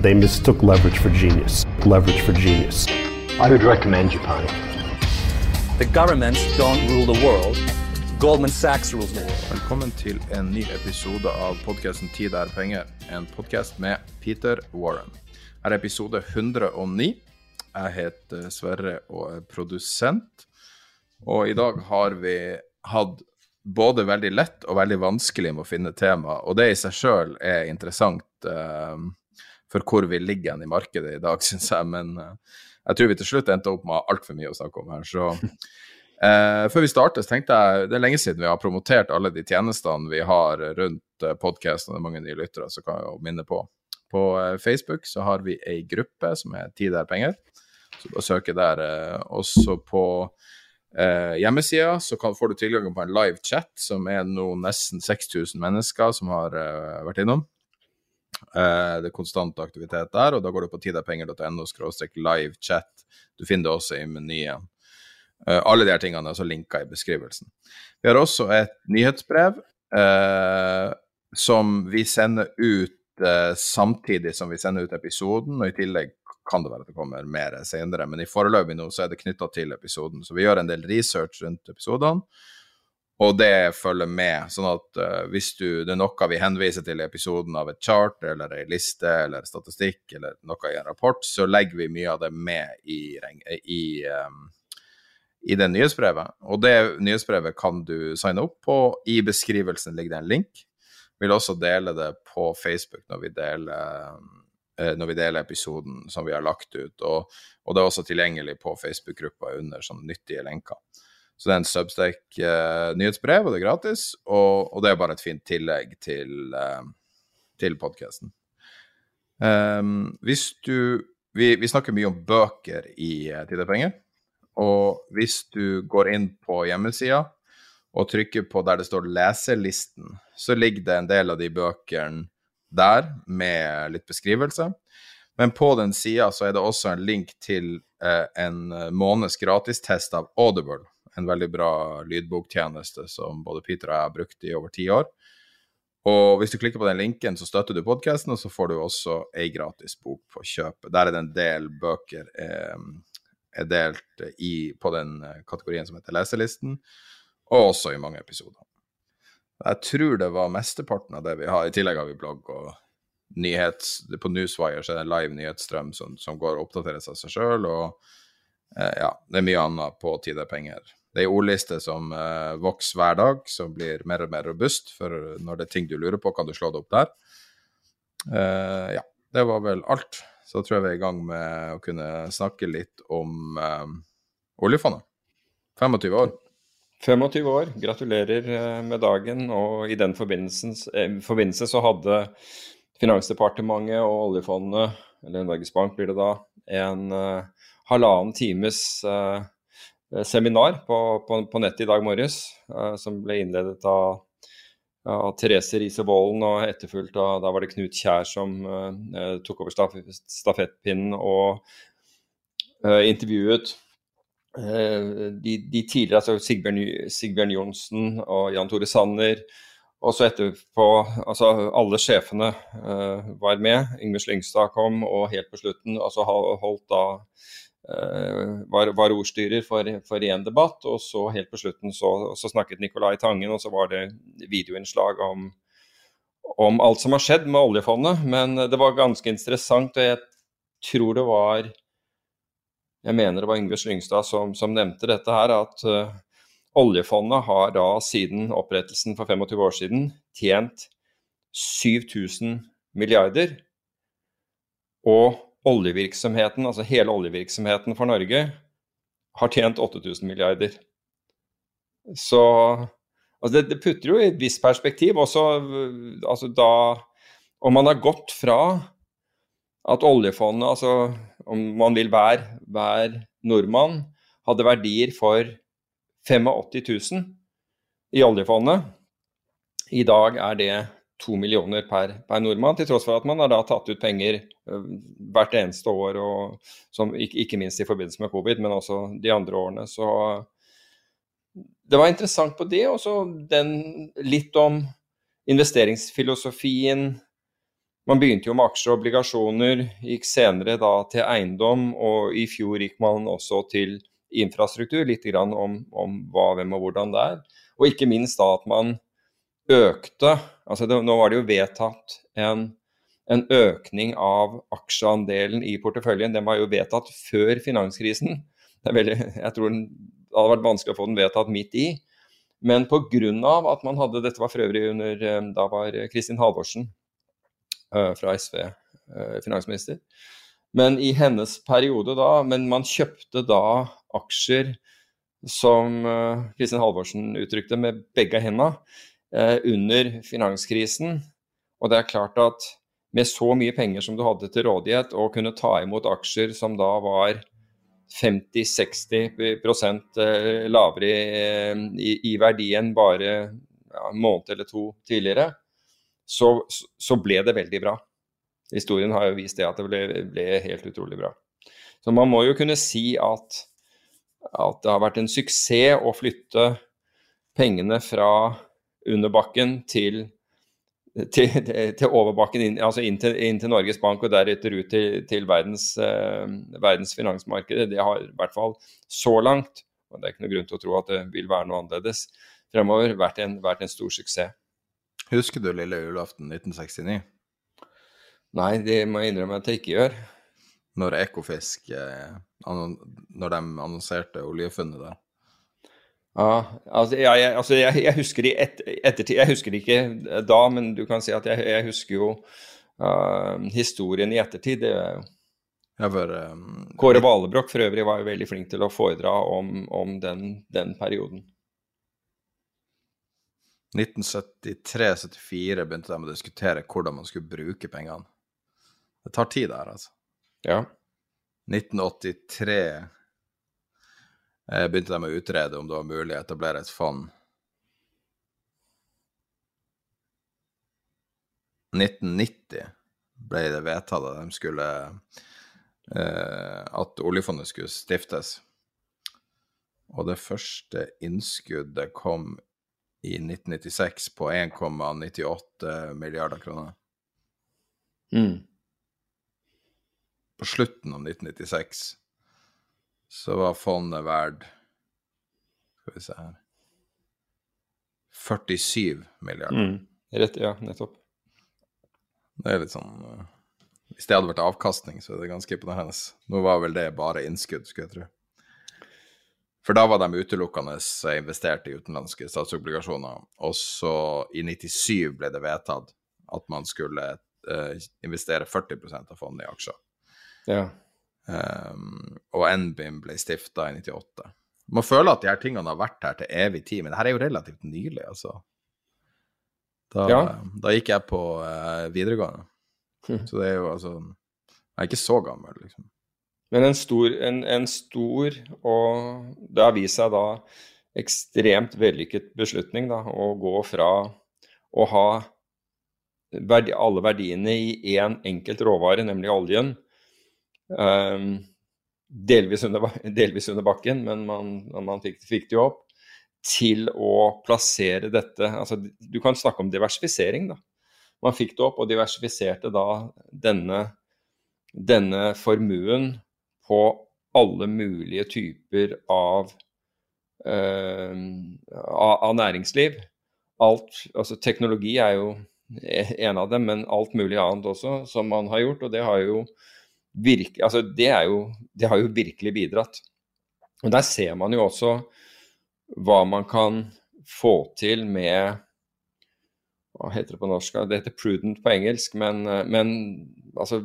They mistook leverage for genius. Leverage for genius. I would recommend Japan. The governments don't rule the world. Goldman Sachs rules the world. Velkommen til en ny episode av podkasten 'Tid er penger', en podkast med Peter Warren. Her er episode 109. Jeg heter Sverre og er produsent. Og i dag har vi hatt både veldig lett og veldig vanskelig med å finne tema, og det i seg sjøl er interessant eh, for hvor vi ligger igjen i markedet i dag, syns jeg. Men eh, jeg tror vi til slutt endte opp med altfor mye å snakke om her. Så eh, før vi starter, så tenkte jeg det er lenge siden vi har promotert alle de tjenestene vi har rundt eh, podkasten, og det er mange nye lyttere, så kan jeg jo minne på. På eh, Facebook så har vi ei gruppe som er Tid er penger, så bare søke der. Også på eh, hjemmesida så kan, får du tilgang på en live chat, som er nå nesten 6000 mennesker som har eh, vært innom. Eh, det er konstant aktivitet der, og da går du på tidapenger.no livechat. Du finner det også i menyen. Eh, alle de her tingene er altså linka i beskrivelsen. Vi har også et nyhetsbrev eh, som vi sender ut eh, samtidig som vi sender ut episoden, og i tillegg kan det være at det kommer mer senere, men i foreløpig nå så er det knytta til episoden. Så vi gjør en del research rundt episodene. Og det følger med, sånn at uh, hvis du, det er noe vi henviser til i episoden av et chart eller ei liste eller statistikk eller noe i en rapport, så legger vi mye av det med i, i, um, i det nyhetsbrevet. Og det nyhetsbrevet kan du signe opp på. I beskrivelsen ligger det en link. Vi vil også dele det på Facebook når vi deler, um, når vi deler episoden som vi har lagt ut. Og, og det er også tilgjengelig på Facebook-gruppa under sånne nyttige lenker. Så det er en Substack-nyhetsbrev, og det er gratis. Og, og, det er bare et fint tillegg til, uh, til podkasten. Um, ehm, hvis du vi, vi, snakker mye om bøker i uh, Tid og hvis du går inn på hjemmesida og trykker på der det står 'leselisten', så ligger det en del av de bøkene der med litt beskrivelse. Men på den sida så er det også en link til uh, en måneds gratistest av Audible en veldig bra lydboktjeneste som både Peter og jeg har brukt i over ti år. Og hvis du klikker på den linken, så støtter du podkasten, og så får du også ei gratis bok på kjøpet. Der er det en del bøker eh, er delt i, på den kategorien som heter leselisten, og også i mange episoder. Jeg tror det var mesteparten av det vi har. I tillegg har vi blogg og nyhets... På Newswire så er det en live nyhetsstrøm som, som går og oppdateres av seg sjøl, og eh, ja, det er mye annet på Tide penger det er ei ordliste som uh, vokser hver dag, som blir mer og mer robust. For når det er ting du lurer på, kan du slå det opp der. Uh, ja, det var vel alt. Så tror jeg vi er i gang med å kunne snakke litt om uh, oljefondet. 25 år. 25 år. Gratulerer med dagen. Og i den forbindelse så hadde Finansdepartementet og oljefondet, eller Norges Bank blir det da, en halvannen times Eh, seminar på, på, på nettet i dag morges, uh, som ble innledet av, av Therese Riise Vålen og etterfulgt av Da var det Knut Kjær som uh, tok over staf, stafettpinnen og uh, intervjuet de, de, tidligere, altså Sigbjørn, Sigbjørn Johnsen og Jan Tore Sanner. Og så etterpå Altså alle sjefene var med. Yngve Slyngstad kom, og helt på slutten altså holdt da var, var, ordstyrer for, for én debatt. Og så helt på slutten så, så, snakket Nicolai Tangen, og så var det videoinnslag om, om alt som har skjedd med oljefondet. Men det var ganske interessant, og jeg tror det var Jeg mener det var Yngve Slyngstad som, som nevnte dette her, at uh, oljefondet har da siden opprettelsen for 25 år siden tjent 7000 milliarder. Og oljevirksomheten, altså hele oljevirksomheten for Norge, har tjent 8000 milliarder. Så altså det, det, putter jo i et visst perspektiv. Også, altså da Om man har gått fra at oljefondet, altså om man vil hver, hver nordmann, hadde verdier for 85 000 i oljefondet. I dag er det to millioner per, per, nordmann, til tross for at man har da tatt ut penger uh, hvert eneste år, og, som, ikke, minst i forbindelse med covid, men også de andre årene. Så det var interessant på det. Og så litt om investeringsfilosofien. Man begynte jo med aksjer og obligasjoner, gikk senere da til eiendom, og i fjor gikk man også til infrastruktur, litt grann om, om hva, hvem og hvordan det er. Og ikke minst da at man økte altså det, Nå var det jo vedtatt en, en, økning av aksjeandelen i porteføljen. Den var jo vedtatt før finanskrisen. Veldig, jeg tror det hadde vært vanskelig å få den vedtatt midt i. Men pga. at man hadde Dette var for øvrig under eh, Da var Kristin Halvorsen uh, fra SV eh, finansminister. Men i hennes periode da Men man kjøpte da aksjer som Kristin Halvorsen uttrykte, med begge hendene eh, under finanskrisen. Og det er klart at med så mye penger som du hadde til rådighet, og kunne ta imot aksjer som da var 50-60 eh, lavere i, i, verdi enn bare ja, en måned eller to tidligere, så, så, ble det veldig bra. Historien har jo vist det at det ble, ble, helt utrolig bra. Så man må jo kunne si at, at det har vært en suksess å flytte pengene fra under bakken til, til, til overbakken, inn, altså inn til, inn til, Norges Bank og deretter ut til, til verdens, eh, verdens, finansmarkeder. Det har i hvert fall så langt, og det er ikke noe grunn til å tro at det vil være noe annerledes fremover, vært en, vært en stor suksess. Husker du lille julaften 1969? Nei, det må jeg innrømme at jeg ikke gjør. Når Ekofisk eh, Når de annonserte oljefunnet der? Ja, altså, jeg, jeg, altså jeg, jeg, husker i et, ettertid. Jeg husker det ikke da, men du kan si at jeg, husker jo uh, historien i ettertid. Det er jo Var, um, Kåre Valebrokk for øvrig var jo veldig flink til å foredra om, om den, den, perioden. 1973-74 begynte de å diskutere hvordan man skulle bruke pengene. Det tar tid der, altså. Ja. 1983 Eh, begynte de å utrede om det var mulig å etablere et fond. 1990 ble det vedtatt at de skulle eh, at oljefondet skulle stiftes. Og det første innskuddet kom i 1996 på 1,98 milliarder kroner. Mm. På slutten av 1996 så var fondet verdt Skal vi se her 47 milliarder. Mm. Rett, ja, nettopp. Det er litt sånn uh, Hvis det hadde vært avkastning, så er det ganske imponerende. Nå var vel det bare innskudd, skulle jeg tro. For da var de utelukkende investert i utenlandske statsobligasjoner. Og så i 97 ble det vedtatt at man skulle uh, investere 40% av fondet i aksjer. Ja. Um, og NBIM ble stifta i 98. Man føler at de her tingene har vært her til evig tid, men det her er jo relativt nylig, altså. Da, ja. da gikk jeg på uh, videregående. Hm. Så det er jo altså Jeg er ikke så gammel, liksom. Men en stor, en, en stor og det har vist seg da ekstremt vellykket beslutning da, å gå fra å ha verdi, alle verdiene i én en enkelt råvare, nemlig oljen, delvis, under, delvis, under, bakken, men man, man fikk, fikk, det jo opp. Til å plassere dette altså Du kan snakke om diversifisering, da. Man fikk det opp og diversifiserte da denne, denne formuen på alle mulige typer av, uh, av, av, næringsliv. Alt, altså Teknologi er jo en av dem, men alt mulig annet også som man har gjort. Og det har jo, virke, altså det jo, det har jo virkelig bidratt. Og Der ser man jo også hva man kan få til med Hva heter det på norsk? Det heter prudent på engelsk, men, men altså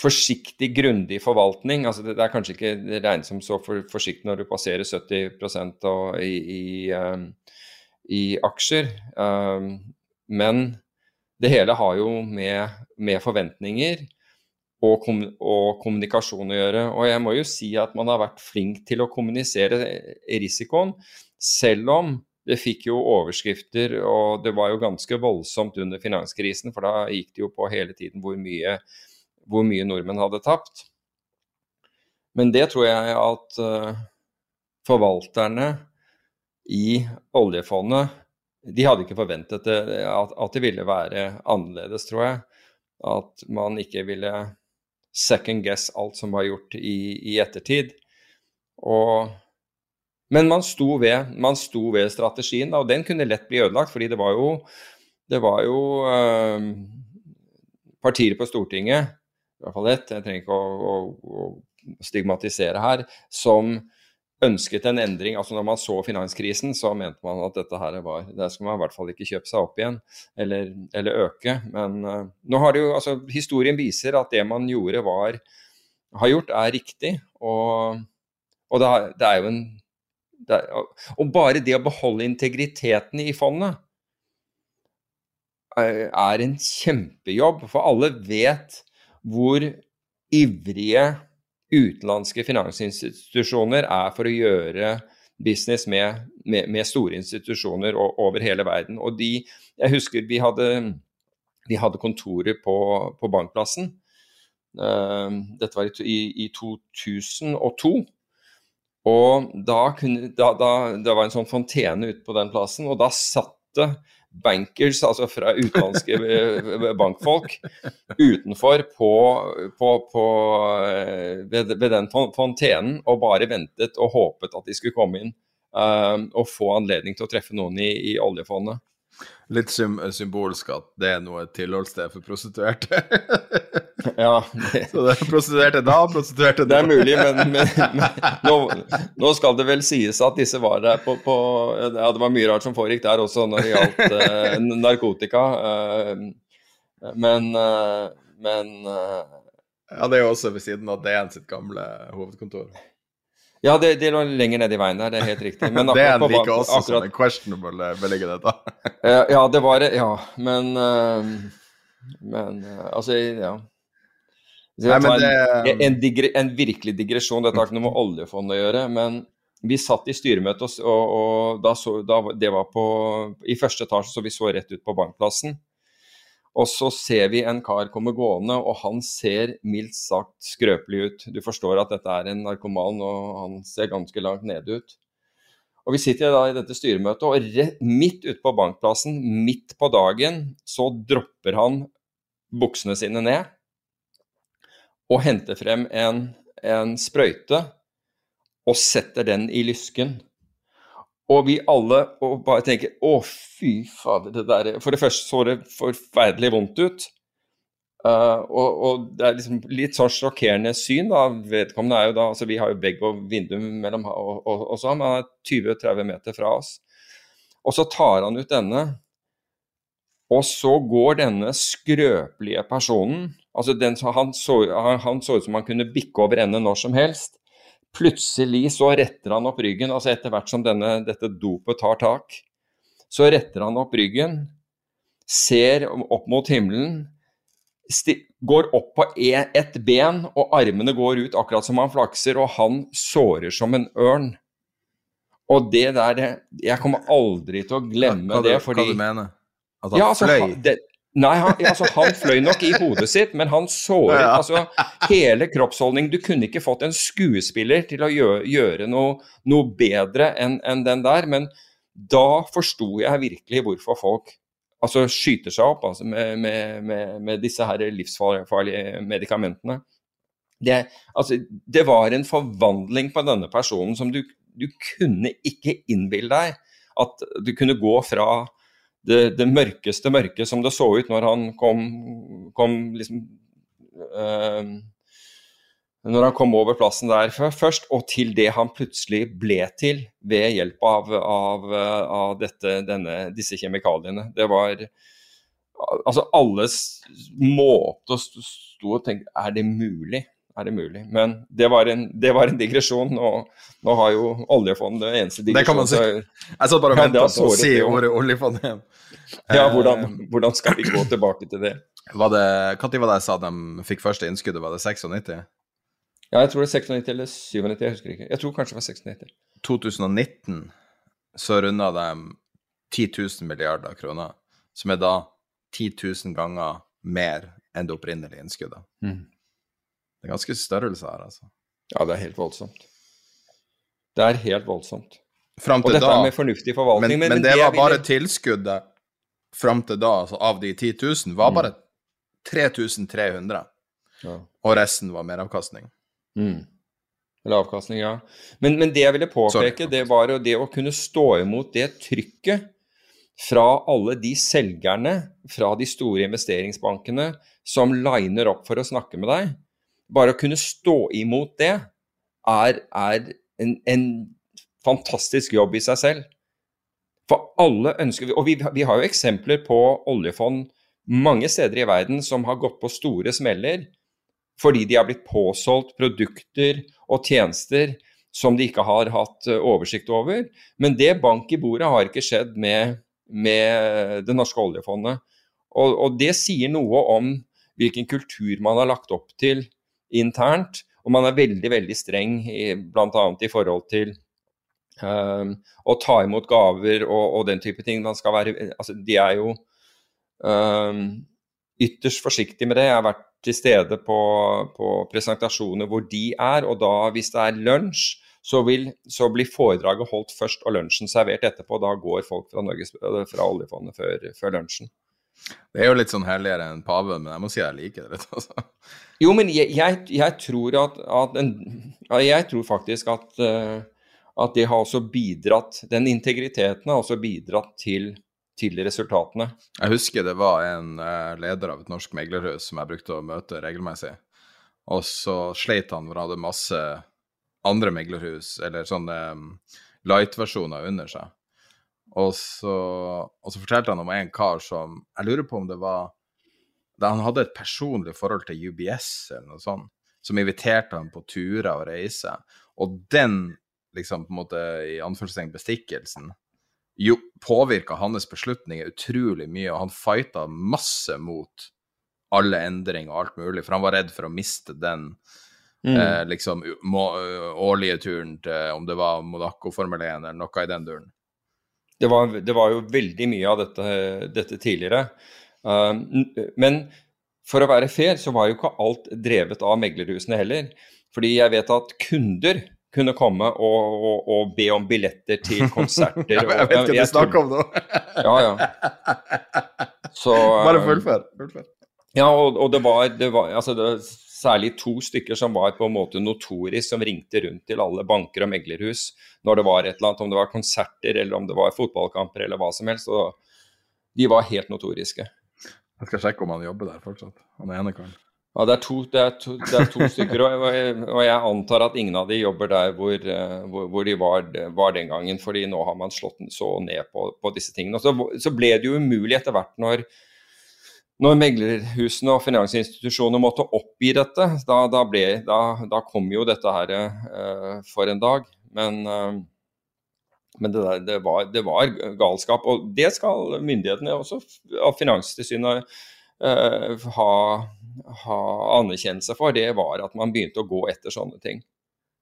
forsiktig, grundig forvaltning. altså Det, det er kanskje ikke det regnes som så for, forsiktig når du passerer 70 og, i, i, um, i, aksjer. Um, men det hele har jo med, med forventninger og, kom, og, kommunikasjon å gjøre. Og jeg må jo si at man har vært flink til å kommunisere risikoen, selv om det fikk jo overskrifter, og det var jo ganske voldsomt under finanskrisen, for da gikk det jo på hele tiden hvor mye hvor mye nordmenn hadde tapt. Men det tror jeg at uh, forvalterne i oljefondet de hadde ikke forventet det, at, at, det ville være annerledes, tror jeg. At man ikke ville second guess alt som var gjort i, i ettertid. Og, men man sto, ved, man sto ved strategien, og den kunne lett bli ødelagt. fordi det var jo, det var jo uh, partier på Stortinget i hvert fall ett, jeg trenger ikke å, å, å, stigmatisere her, som ønsket en endring. altså Når man så finanskrisen, så mente man at dette her var Der skal man i hvert fall ikke kjøpe seg opp igjen, eller, eller øke. Men uh, nå har det jo, altså historien viser at det man gjorde var, har gjort, er riktig. Og, og det, er, det, er, jo en er, Og bare det å beholde integriteten i fondet er en kjempejobb, for alle vet hvor ivrige utenlandske finansinstitusjoner er for å gjøre business med, med, med store institusjoner over hele verden. Og de, jeg husker vi hadde, vi hadde kontorer på, på Bankplassen. Uh, dette var i, i 2002. Og da, kunne, da, da, det var en sånn fontene ute på den plassen, og da satte bankers, altså fra utenlandske eh, bankfolk, utenfor på, på, på, eh, ved, ved, den fontenen og bare ventet og håpet at de skulle komme inn uh, og få anledning til å treffe noen i, i oljefondet. Litt symbolsk at det er noe tilholdssted for prostituerte. ja. Det... Så det er prostituerte da, prostituerte da. Det er mulig, men, men, men nå, nå, skal det vel sies at disse var der på, på, Ja, det var mye rart som foregikk der også når det gjaldt uh, narkotika. Uh, men uh, men Ja, det er jo også ved siden av DN sitt gamle hovedkontor. Ja, det, det, lå lenger nede i veien der, det er helt riktig. Men det er like også akkurat, som en questionable eh, beliggenhet, da. ja, det var det, ja. Men uh, Men altså, ja. Nei, det, en, en, digre, en, virkelig digresjon, dette har ikke noe med oljefondet å gjøre. Men vi satt i styremøte, og, og, og da så, da, det var på, i første etasje, så vi så rett ut på Bankplassen. Og så ser vi en kar komme gående, og han ser mildt sagt skrøpelig ut. Du forstår at dette er en narkoman, og han ser ganske langt nede ut. Og Vi sitter da i dette styremøtet, og rett, midt ute på bankplassen, midt på dagen, så dropper han buksene sine ned og henter frem en, en sprøyte og setter den i lysken. Og vi alle og bare tenker å, fy fader, det der For det første så det forferdelig vondt ut. Uh, og, og, det er liksom litt sånn sjokkerende syn. da, Vedkommende er jo da altså Vi har jo vegg og vindu mellom og, og, og han er 20-30 meter fra oss. Og så tar han ut denne, og så går denne skrøpelige personen altså den, han, så, han, han så ut som han kunne bikke over ende når som helst. Plutselig så retter han opp ryggen, altså etter hvert som denne, dette dopet tar tak. Så retter han opp ryggen, ser opp mot himmelen, går opp på ett ben, og armene går ut akkurat som han flakser, og han sårer som en ørn. Og det der Jeg kommer aldri til å glemme hva, hva det, fordi Hva du mener? At han ja, altså, fløy? Det, Nei, han, altså, han, fløy nok i hodet sitt, men han såret ja. altså, hele kroppsholdningen. Du kunne ikke fått en skuespiller til å gjøre, gjøre noe, noe, bedre enn en den der. Men da forsto jeg virkelig hvorfor folk altså, skyter seg opp altså, med, med, med, med, disse her livsfarlige medikamentene. det, altså, det var en forvandling på denne personen som du, du kunne ikke innbille deg. At du kunne gå fra det, det, mørkeste mørke som det så ut når han kom, kom liksom øh, Når han kom over plassen der først, og til det han plutselig ble til ved hjelp av, av, av dette, denne, disse kjemikaliene. Det var Altså, alles måte og sto og tenkte Er det mulig? Er det mulig. Men det var en, det var en digresjon. Nå, nå, har jo oljefondet det eneste digresjon. Det kan man si. Jeg satt bare og venta på å se ordet oljefond igjen. Ja, hvordan, hvordan, skal vi gå tilbake til det? Var det, Når var det jeg sa de fikk første innskuddet? Var det 96? Ja, jeg tror det er 96 eller 97, jeg husker ikke. Jeg tror kanskje det var 96. 2019 så runda de 10 000 milliarder kroner, som er da 10 000 ganger mer enn det opprinnelige innskuddet. Mm. Det er ganske størrelse her, altså. Ja, det er helt voldsomt. Det er helt voldsomt. Og dette da, er med fornuftig forvaltning. Men, men, men det, det, var bare ville... tilskuddet fram til da, altså av de 10 000, var mm. bare 3300. Ja. Og resten var meravkastning. Mm. Eller avkastning, ja. Men, men, det jeg ville påpeke, Sorry. det var jo det å kunne stå imot det trykket fra alle de selgerne fra de store investeringsbankene som liner opp for å snakke med deg, bare å kunne stå imot det er, er en, en, fantastisk jobb i seg selv. For alle ønsker Og vi, vi har jo eksempler på oljefond mange steder i verden som har gått på store smeller fordi de har blitt påsolgt produkter og tjenester som de ikke har hatt eh, oversikt over. Men det bank i bordet har ikke skjedd med, med det norske oljefondet. Og, og, det sier noe om hvilken kultur man har lagt opp til internt. Og man er veldig veldig streng bl.a. i forhold til um, å ta imot gaver og, og, den type ting. Man skal være, altså, de er jo um, ytterst forsiktige med det. Jeg har vært til stede på, på, presentasjoner hvor de er, og da hvis det er lunsj, så, vil, så blir foredraget holdt først og lunsjen servert etterpå. Da går folk fra, Norges, fra oljefondet før, før lunsjen. Det er jo litt sånn helligere enn paven, men jeg må si jeg liker det. litt. Altså. Jo, men jeg, jeg, jeg tror at, at en, Jeg tror faktisk at, uh, at det har også bidratt Den integriteten har også bidratt til, til resultatene. Jeg husker det var en uh, leder av et norsk meglerhus som jeg brukte å møte regelmessig. Og så sleit han for han hadde masse andre meglerhus, eller sånne um, light-versjoner under seg. Og så, og så, fortalte han om en kar som Jeg lurer på om det var han hadde et personlig forhold til UBS eller noe sånt, som inviterte ham på turer og reiser. Og den, liksom, på en måte, i anførselstegn, bestikkelsen, jo påvirka hans beslutninger utrolig mye, og han fighta masse mot alle endringer og alt mulig, for han var redd for å miste den mm. eh, liksom må, årlige turen til om det var Monaco Formel 1 eller noe i den duren. Det var, det var, jo veldig mye av dette, dette tidligere. Uh, men for å være fair, så var jo ikke alt drevet av meglerhusene heller. Fordi jeg vet at kunder kunne komme og, og, og be om billetter til konserter. jeg vet ikke hva du snakker om nå. ja, ja. Så, Bare fullfør. fullfør. Ja, og, og, det var, det var altså det, særlig to stykker som var på en måte notorisk, som ringte rundt til alle banker og meglerhus når det var et eller annet, om det var konserter eller om det var fotballkamper eller hva som helst. og De var helt notoriske. Jeg skal sjekke om han jobber der fortsatt, han ene karen. Ja, det er to, det er to, det er to stykker, og jeg, og jeg, antar at ingen av de jobber der hvor, eh, hvor, hvor de var, var, den gangen, fordi nå har man slått så ned på, på disse tingene. Så, så, ble det jo umulig etter hvert når, når meglerhusene og finansinstitusjonene måtte oppgi dette. Da, da, ble, da, da kom jo dette her uh, for en dag. Men uh, men det, der, det, var, det, var, galskap. Og det skal myndighetene også av Finanstilsynet uh, ha, ha, anerkjennelse for. Det var at man begynte å gå etter sånne ting.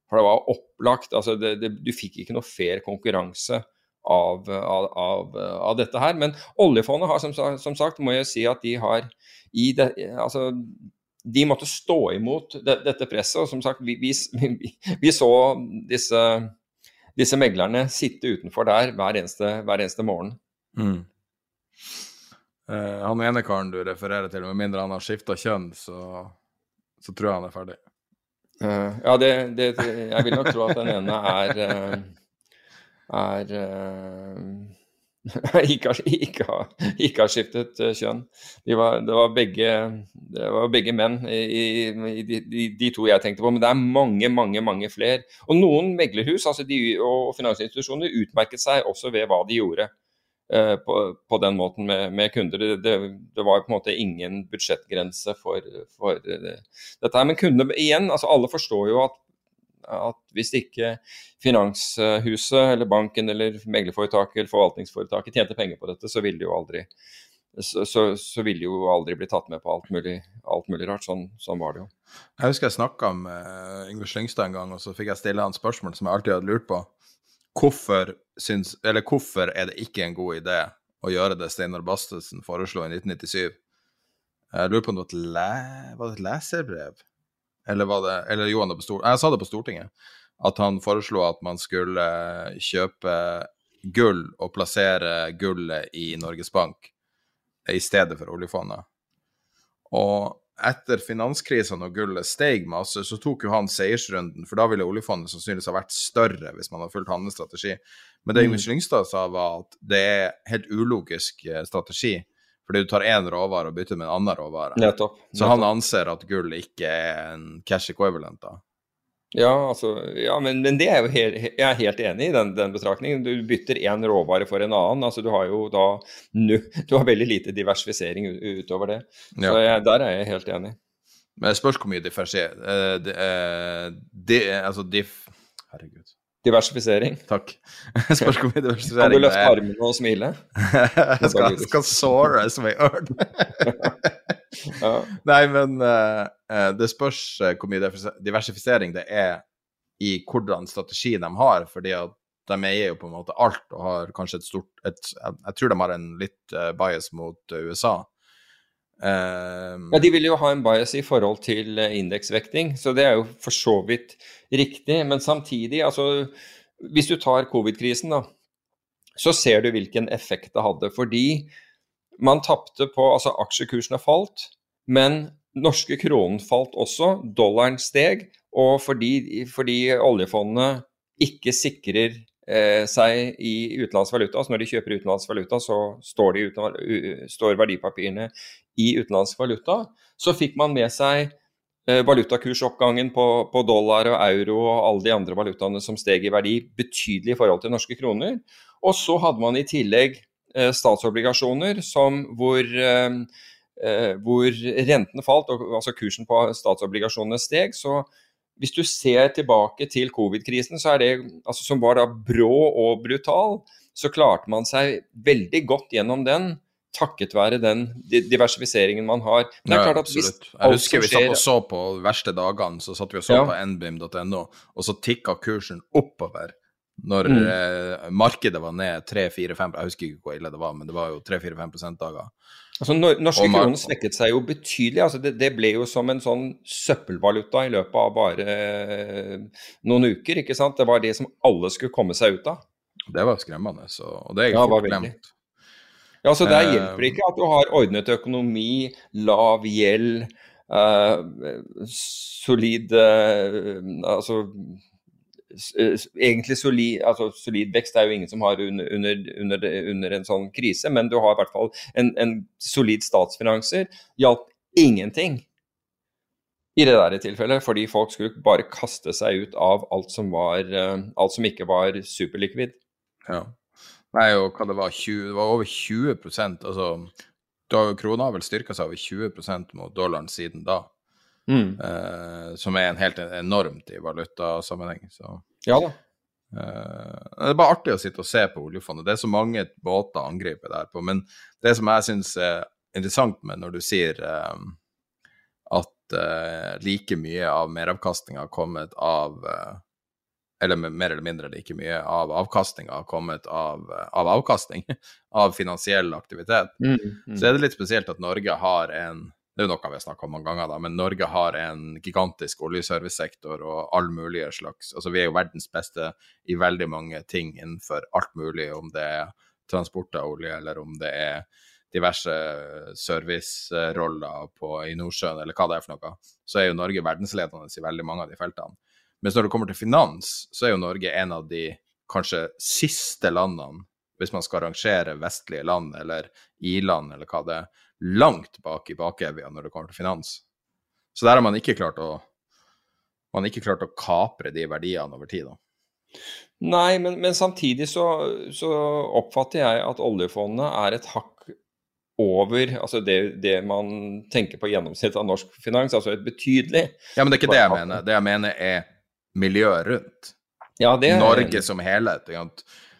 For det var opplagt. altså det, Du fikk ikke noe fair konkurranse av, av, av, av dette her. Men oljefondet har som, som, sagt, må jeg si at de har i det, altså, de måtte stå imot dette presset. og som sagt, vi, vi, vi, vi så disse disse meglerne sitte utenfor der hver eneste, hver eneste morgen. Mm. Uh, han ene karen du refererer til, med mindre han har skifta kjønn, så, så, tror jeg han er ferdig. Uh, ja, det, det, jeg vil nok tro at den ene er uh, er uh, ikke, ikke, ikke, har, skiftet kjønn. De var, det, var begge, det var begge menn i, i de, de, to jeg tenkte på. Men det er mange, mange mange flere. Og noen meglerhus altså de, og finansinstitusjoner utmerket seg også ved hva de gjorde. Eh, på, på, den måten med, med kunder. Det, det, var på en måte ingen budsjettgrense for, for det, dette her. Men kundene igjen, altså alle forstår jo at, at hvis ikke finanshuset eller banken eller meglerforetaket eller forvaltningsforetaket tjente penger på dette, så ville de jo aldri så, så, så ville jo aldri bli tatt med på alt mulig, alt mulig rart. Sånn, sånn, var det jo. Jeg husker jeg snakka med Yngve Slyngstad en gang, og så fikk jeg stille han spørsmål som jeg alltid hadde lurt på hvorfor, syns, hvorfor er det ikke en god idé å gjøre det Steinar Bastesen foreslo i 1997? Jeg lurer på om det var et, le, var det et leserbrev? Eller det Eller jo. Jeg sa det på Stortinget. At han foreslo at man skulle kjøpe gull og plassere gullet i Norges Bank i stedet for oljefondet. Og etter finanskrisa, når gullet steg masse, så tok jo han seiersrunden, for da ville oljefondet sannsynligvis ha vært større hvis man hadde fulgt hans strategi. Men det Yngve mm. Slyngstad sa, var at det er helt ulogisk eh, strategi. Fordi du tar én råvare og bytter med en annen råvare. Nettopp. Nettopp. Så han anser at gull ikke er en cash equivalent. da. Ja, altså, ja men, men, det er jo helt, jeg er helt enig i den, den betraktningen. Du bytter én råvare for en annen. altså Du har jo da du har veldig lite diversifisering utover det. Ja. Så jeg, der er jeg helt enig. Men det spørs hvor mye differensier uh, det, uh, det, Altså diff... Herregud. Diversifisering. Takk. Spørs hvor mye diversifisering Kan du løfte armene og smile? jeg skal, skal såre som ei ørn. ja. Nei, men uh, det spørs uh, hvor mye diversifisering det er i hvordan strategi de har, fordi at de eier jo på en måte alt og har kanskje et stort et, Jeg tror de har en litt bias mot USA. Um, ja, De vil jo ha en bias i forhold til indeksvekting, så det er jo for så vidt riktig. Men samtidig, altså Hvis du tar covid-krisen, da, så ser du hvilken effekt det hadde. Fordi man tapte på Altså, aksjekursene falt, men norske kronen falt også. Dollaren steg. Og fordi, fordi oljefondene ikke sikrer eh, seg i utenlandsk valuta, altså når de kjøper utenlandsk valuta, så står, de står verdipapirene i utenlandsk valuta. Så fikk man med seg eh, valutakursoppgangen på, på, dollar og euro og alle de andre valutaene som steg i verdi betydelig i forhold til norske kroner. Og så hadde man i tillegg Eh, statsobligasjoner som, hvor, eh, eh, hvor rentene falt, og altså kursen på statsobligasjonene steg. så hvis du ser tilbake til covid-krisen, altså, som var da brå og brutal, så klarte man seg veldig godt gjennom den takket være den diversifiseringen man har. Men det er klart at hvis Jeg husker vi satt og så på de verste dagene, så satt vi og så ja. på nbim.no, og så tikka kursen oppover når mm. eh, markedet var ned 3-4-5 Jeg husker ikke hvor ille det var, men det var jo 3-4-5% dager. Altså, norske kroner svekket seg jo betydelig. altså det, det, ble jo som en sånn søppelvaluta i løpet av bare eh, noen uker. ikke sant? Det var det som alle skulle komme seg ut av. Det var skremmende, så, og det er jeg ja, fort glemt. Ja, så Der eh, hjelper det ikke at du har ordnet økonomi, lav gjeld, uh, solid uh, altså Eh, egentlig solid, altså solid, vekst er jo ingen som har under, under, under, under en sånn krise, men du har i hvert fall en, en solid statsfinanser. Hjalp ingenting i det der tilfellet, fordi folk skulle bare kaste seg ut av alt som, var, eh, alt som ikke var superlikvid. Ja. Nei, og hva det var, 20, det var over 20 altså Krona har vel styrka seg over 20 mot dollaren siden da. Mm. Uh, som er en helt enormt i valutasammenheng. Så. Ja da. Uh, det er bare artig å sitte og se på oljefondet. Det er så mange båter å angripe der på. Men det som jeg syns er interessant med når du sier um, at like mye av meravkastninga har kommet av eller mer eller mindre like mye av avkastninga har kommet av, av, avkastning, av finansiell aktivitet, mm, mm. så er det litt spesielt at Norge har en det er jo noe vi har snakka om mange ganger, da, men Norge har en gigantisk oljeservicesektor og all mulige slags Altså, vi er jo verdens beste i veldig mange ting innenfor alt mulig, om det er transport av olje, eller om det er diverse serviceroller på, i Nordsjøen, eller hva det er for noe, så er jo Norge verdensledende i veldig mange av de feltene. Mens når det kommer til finans, så er jo Norge en av de kanskje siste landene, hvis man skal rangere vestlige land eller i-land eller hva det er, langt bak i bakevja når det kommer til finans. Så der har man ikke klart å man ikke klart å kapre de verdiene over tid. da. Nei, men, men samtidig så, så, oppfatter jeg at oljefondet er et hakk over altså det, det man tenker på gjennomsnitt av norsk finans, altså et betydelig Ja, men det er ikke det jeg mener. Det jeg mener er miljøet rundt. Ja, det. Norge som helhet.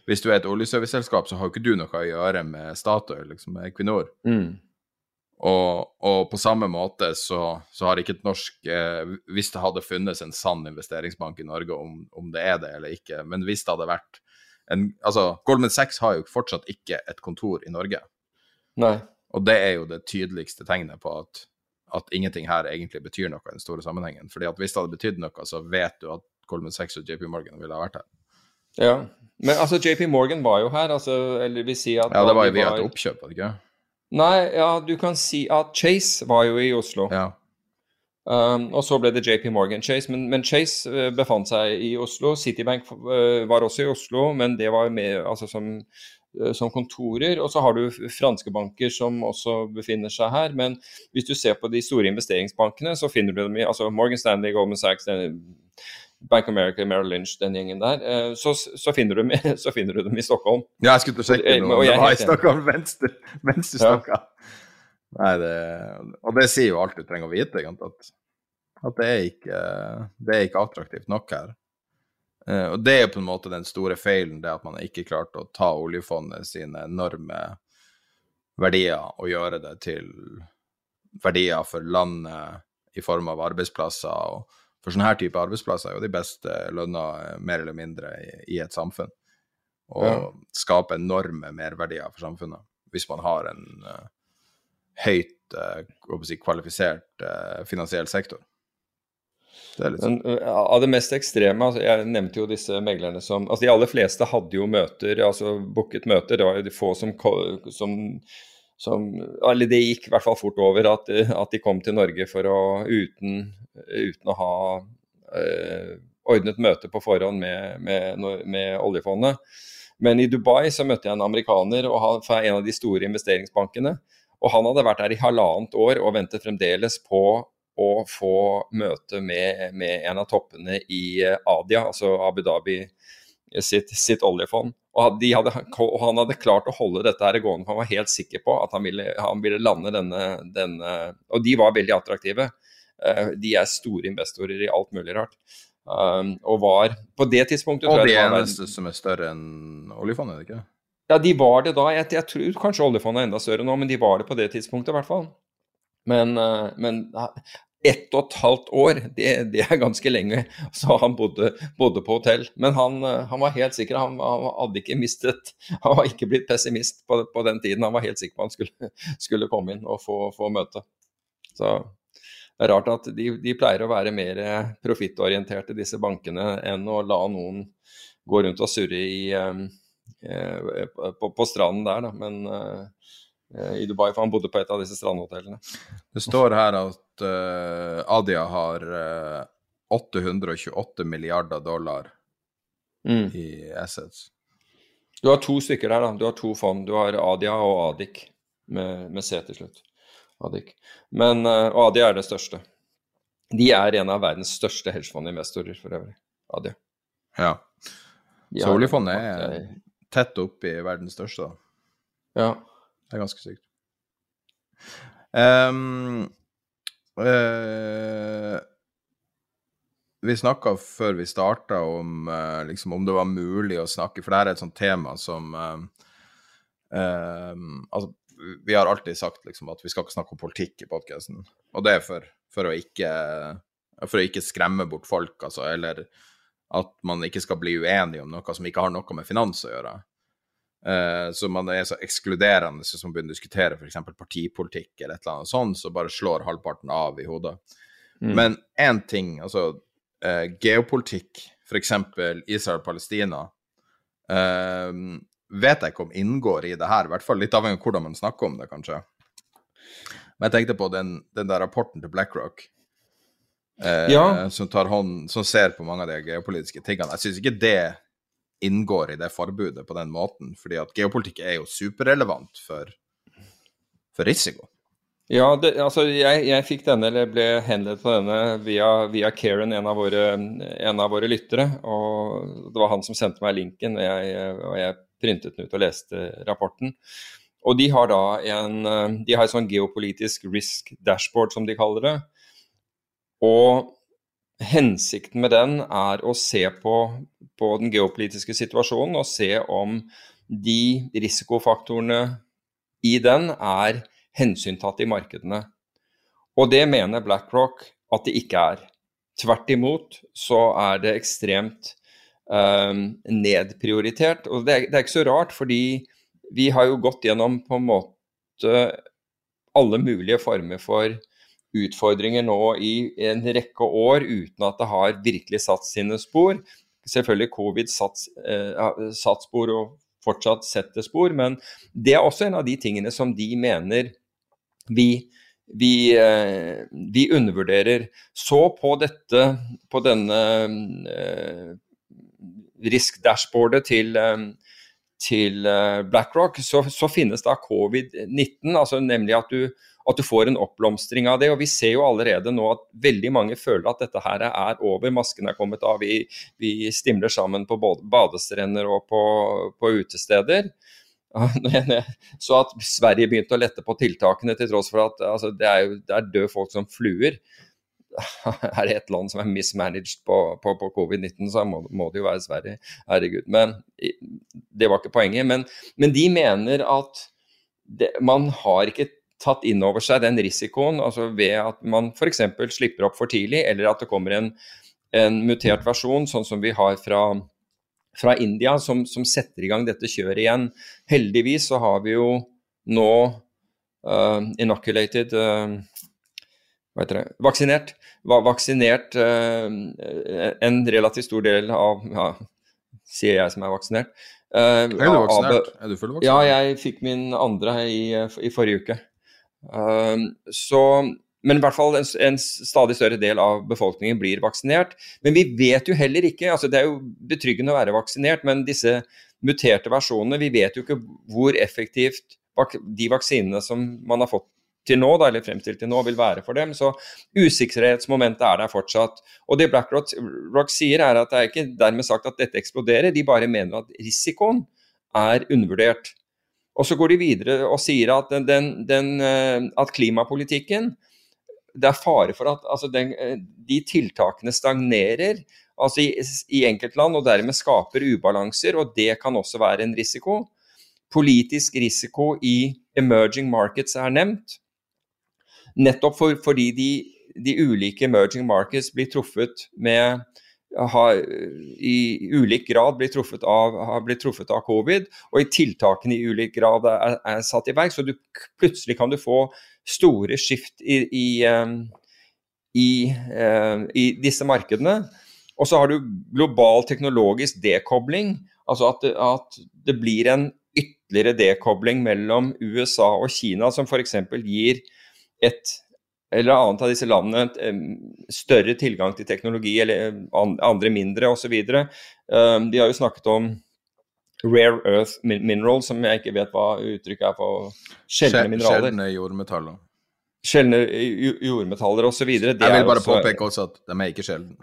Hvis du er et oljeserviceselskap, så har jo ikke du noe å gjøre med Statoil, liksom, med Equinor. Mm. Og, og, på samme måte så, så, har ikke et norsk eh, Hvis det hadde funnes en sann investeringsbank i Norge, om, om, det er det eller ikke, men hvis det hadde vært en Altså, Goldman Sachs har jo fortsatt ikke et kontor i Norge. Nei. Og det er jo det tydeligste tegnet på at, at ingenting her egentlig betyr noe i den store sammenhengen. Fordi at hvis det hadde betydd noe, så vet du at Goldman Sachs og JP Morgan ville ha vært her. Ja, men altså JP Morgan var jo her, altså, eller vi sier at Ja, det var jo via et oppkjøp, var det ikke? Nei, ja, du kan si at Chase var jo i Oslo. Ja. Um, og så ble det JP Morgan Chase, men, men Chase uh, befant seg i Oslo. Citibank uh, var også i Oslo, men det var med, altså som, som, kontorer. Og så har du franske banker som også befinner seg her. Men hvis du ser på de store investeringsbankene, så finner du dem i altså Morgan Stanley, Goldman Sachs, Bank of America, Merrill Lynch, den gjengen der, eh, så, så, finner du, så, finner du, dem i Stockholm. Ja, jeg skulle sjekke noe. Det var i Stockholm mens du, mens du snakka. Nei, det, og det sier jo alt du trenger å vite, at, at det, er ikke, det er ikke attraktivt nok her. Eh, og det er på en måte den store feilen, det at man ikke klarte å ta oljefondet sine enorme verdier og gjøre det til verdier for landet i form av arbeidsplasser og for sånne her type arbeidsplasser er jo de beste lønna eh, mer eller mindre i, i et samfunn. Og ja. skape enorme merverdier for samfunnet hvis man har en uh, høyt uh, si, kvalifisert finansiell sektor. Det sånn. Men, av det mest ekstreme, altså, jeg nevnte jo disse meglerne som altså De aller fleste hadde jo møter, altså booket møter. Det var jo de få som, som, som Eller det gikk i hvert fall fort over at, at de kom til Norge for å uten uten å ha øh, ordnet møte på forhånd med, med, med, oljefondet. Men i Dubai så møtte jeg en amerikaner fra en av de store investeringsbankene. Og han hadde vært der i halvannet år og ventet fremdeles på å få møte med, med en av toppene i eh, Adia, altså Abu Dhabi sitt, sitt oljefond. Og, hadde, og, han hadde klart å holde dette her gående, for han var helt sikker på at han ville, han ville lande denne, denne Og de var veldig attraktive. Eh, de er store investorer i alt mulig rart. Um, og var på det tidspunktet Og det eneste som er større enn oljefondet, er det ikke Ja, de var det da. Jeg, jeg, tror kanskje oljefondet er enda større nå, men de var det på det tidspunktet i hvert fall. Men, uh, men ett og et halvt år, det, det, er ganske lenge. Så han bodde, bodde på hotell. Men han, uh, han, var helt sikker, han, han, hadde ikke mistet Han var ikke blitt pessimist på, på, den tiden. Han var helt sikker på han skulle, skulle komme inn og få, få møte. Så det er rart at de, de pleier å være mer profittorienterte, disse bankene, enn å la noen gå rundt og surre i, eh, på, på, stranden der, da. Men eh, i Dubai, for han bodde på et av disse strandhotellene. Det står her at uh, Adia har uh, 828 milliarder dollar mm. i assets. Du har to stykker der, da. Du har to fond. Du har Adia og Adik med, med C til slutt. Adik. Men, uh, Adia er det største. De er en av verdens største hedgefondinvestorer for øvrig. Adia. Ja. Så oljefondet er tett opp i verdens største, da. Ja. Det er ganske sykt. Um, uh, vi snakka før vi starta om, uh, liksom, om det var mulig å snakke, for det er et sånt tema som uh, altså, vi har alltid sagt liksom, at vi skal ikke snakke om politikk i podkasten. Og det er for, for, å ikke, for, å ikke skremme bort folk, altså, eller at man ikke skal bli uenig om noe som ikke har noe med finans å gjøre. Uh, så man er så ekskluderende som man begynner å diskutere f.eks. partipolitikk eller et eller annet sånt, så bare slår halvparten av i hodet. Mm. Men én ting, altså uh, geopolitikk, f.eks. Israel-Palestina, uh, vet jeg ikke om inngår i det her, i hvert fall litt avhengig av hvordan man snakker om det, kanskje. Men jeg tenkte på den, den der rapporten til BlackRock, eh, Ja. som, tar hånd, som ser på mange av de geopolitiske tingene. Jeg syns ikke det inngår i det forbudet på den måten, fordi at geopolitikk er jo superrelevant for, for risiko. Ja, det, altså jeg, jeg fikk denne, eller ble henledet på denne via, via Karen, en av, våre, en av våre lyttere. og Det var han som sendte meg linken, og jeg, og jeg printet den ut og leste rapporten. Og De har da en, de har et sånn geopolitisk risk dashboard, som de kaller det. Og hensikten med den er å se på, på den geopolitiske situasjonen og se om de risikofaktorene i den er hensyntatt i markedene. Og det mener BlackRock at det ikke er. Tvert imot så er det ekstremt eh, nedprioritert. Og det er, det er ikke så rart, fordi vi har jo gått gjennom på en måte alle mulige former for utfordringer nå i en rekke år uten at det har virkelig satt sine spor. Selvfølgelig covid satt, eh, satt spor og fortsatt setter spor, men det er også en av de tingene som de mener vi, vi, eh, vi undervurderer. Så på dette, på denne eh, risk-dashbordet til, til BlackRock, så, så finnes da covid-19, altså nemlig at du, at du får en oppblomstring av det. og Vi ser jo allerede nå at veldig mange føler at dette her er over, masken er kommet av. Vi, vi stimler sammen på både badestrender og på, på utesteder. Så at Sverige begynte å lette på tiltakene til tross for at altså, det, er jo, er døde folk som fluer. Er det et land som er mismanaged på, på, på covid-19, så må, må, det jo være Sverige. Herregud. Men det var ikke poenget. Men, men de mener at det, man har ikke tatt inn over seg den risikoen altså ved at man f.eks. slipper opp for tidlig, eller at det kommer en, en mutert versjon, sånn som vi har fra fra India som, som, setter i gang dette kjøret igjen. Heldigvis så har vi jo nå uh, inoculated uh, Hva heter det Vaksinert. vaksinert uh, en relativt stor del av ja, Sier jeg som er vaksinert. er du vaksinert? er du fullvaksinert? Ja, jeg fikk min andre i, i forrige uke. Så men i hvert fall en, en, stadig større del av befolkningen blir vaksinert. Men vi vet jo heller ikke altså Det er jo betryggende å være vaksinert, men disse muterte versjonene, vi vet jo ikke hvor effektivt de vaksinene som man har fått til nå, da, eller fremstilt til nå, vil være for dem. Så usikkerhetsmomentet er der fortsatt. Og det BlackRock Rock sier, er at det er ikke dermed sagt at dette eksploderer, de bare mener at risikoen er undervurdert. Og så går de videre og sier at, den, den, den, at klimapolitikken det er fare for at altså, den, de tiltakene stagnerer altså i, i enkeltland og dermed skaper ubalanser, og det kan også være en risiko. Politisk risiko i emerging markets er nevnt. Nettopp for, fordi de, de, ulike emerging markets blir truffet med har i ulik grad blitt truffet av, blitt truffet av covid, og i tiltakene i ulik grad er, er satt i verk. Så du, plutselig kan du få store skift i, i, i, i disse markedene. Og så har du global teknologisk dekobling, altså at, at det blir en ytterligere dekobling mellom USA og Kina, som f.eks. gir et eller annet av disse landene større tilgang til teknologi, eller andre mindre osv. De har jo snakket om rare earth mineral, som jeg ikke vet hva uttrykket er på sjeldne mineraler. Sjeldne jordmetaller. Sjeldne jordmetaller osv. Jeg vil bare også, påpeke også at de er ikke sjeldne.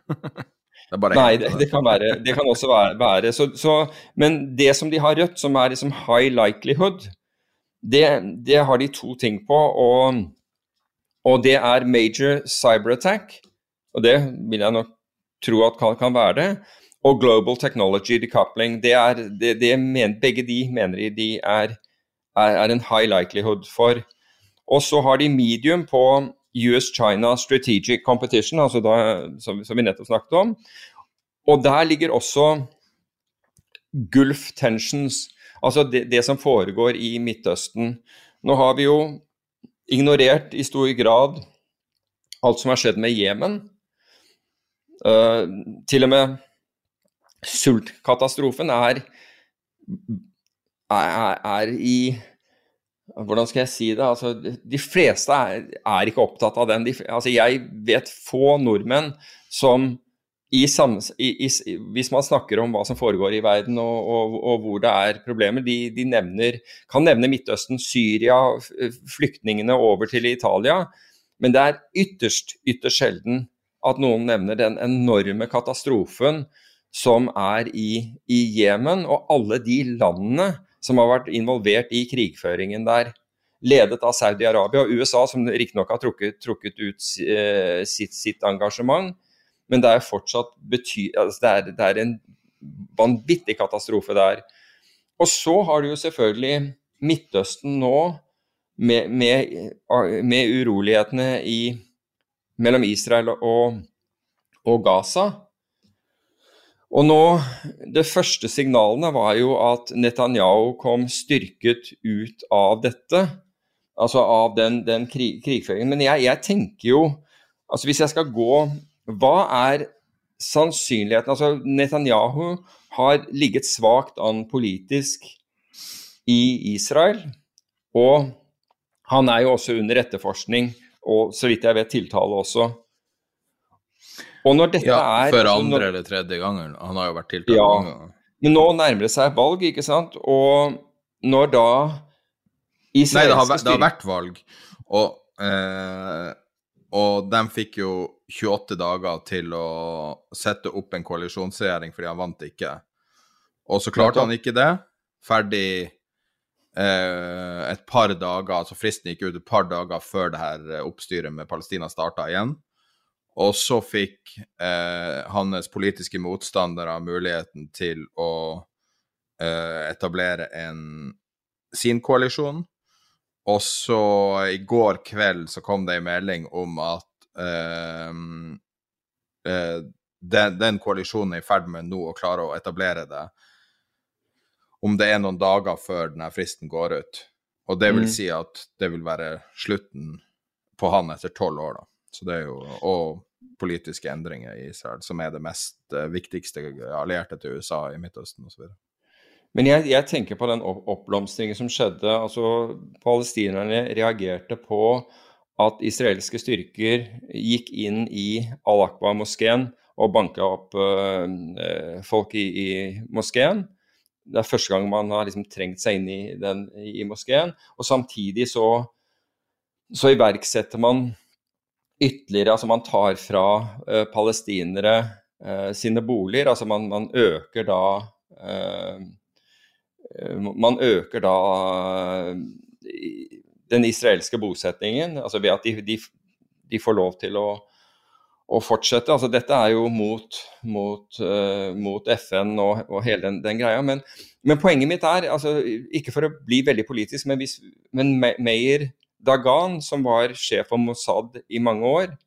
Nei, det, det, kan være, det kan også være. være. Så, så, men det som de har rødt, som er liksom high likelihood, det, det har de to ting på. og og det er major cyberattack, og det vil jeg nok tro at kan, kan være det. Og global technology decoupling. Det er, det, det men, begge de mener de er, er, er, en high likelihood for. Og så har de medium på US-China Strategic Competition, altså da, som, som, vi nettopp snakket om. Og der ligger også Gulf tensions, altså det, det som foregår i Midtøsten. Nå har vi jo ignorert i stor grad alt som har skjedd med Jemen. Uh, til og med sultkatastrofen er er, er, i Hvordan skal jeg si det? Altså, de fleste er, er ikke opptatt av den. De, altså, jeg vet få nordmenn som i, i, i, hvis man snakker om hva som foregår i verden og, og, og hvor det er problemer, de, de nevner, kan nevne Midtøsten, Syria, flyktningene over til Italia. Men det er ytterst, ytterst sjelden at noen nevner den enorme katastrofen som er i Jemen, og alle de landene som har vært involvert i krigføringen der. Ledet av Saudi-Arabia og USA, som riktignok har trukket, trukket ut eh, sitt, sitt, engasjement. Men det er fortsatt bety altså det, er, det er en vanvittig katastrofe der. Og så har du jo selvfølgelig Midtøsten nå, med, med, med urolighetene i, mellom Israel og, og Gaza. Og nå, De første signalene var jo at Netanyahu kom styrket ut av dette. Altså av den, den krig, krigføringen. Men jeg, jeg, tenker jo altså Hvis jeg skal gå Hva er sannsynligheten Altså Netanyahu har ligget svakt an politisk i Israel. Og han er jo også under etterforskning, og så vidt jeg vet tiltale også. Og når dette ja, er Før andre når, eller tredje gangen. Han har jo vært tiltalt ja, mange ganger. Men nå nærmer det seg valg, ikke sant? Og når da Nei, det har, det har vært valg, og, eh, og de fikk jo 28 dager til å sette opp en koalisjonsregjering fordi han vant ikke. Og så klarte han ikke det. Ferdig eh, et par dager, altså fristen gikk ut et par dager før det her oppstyret med Palestina starta igjen. Og så fikk eh, hans politiske motstandere muligheten til å eh, etablere en, sin koalisjon. Og så i går kveld så kom det en melding om at eh, eh, den, den, koalisjonen er i ferd med nå å klare å etablere det. Om det er noen dager før denne fristen går ut. Og det vil mm. si at det vil være slutten på han etter tolv år, da. Så det er jo, og politiske endringer i Israel, som er det mest uh, viktigste allierte til USA i Midtøsten osv. Men jeg, jeg, tenker på den oppblomstringen som skjedde. altså Palestinerne reagerte på at israelske styrker gikk inn i Al-Aqba-moskeen og banka opp uh, folk i, i, moskeen. Det er første gang man har liksom trengt seg inn i, den, i moskeen. Og samtidig så, så iverksetter man ytterligere Altså man tar fra uh, palestinere uh, sine boliger. Altså man, man øker da Man øker da den israelske bosetningen, altså ved at de, de, de får lov til å, å, fortsette. Altså dette er jo mot, mot, mot FN og, og, hele den, den greia. Men, men, poenget mitt er, altså, ikke for å bli veldig politisk, men, hvis, men Meir Dagan, som var sjef for Mossad i mange år,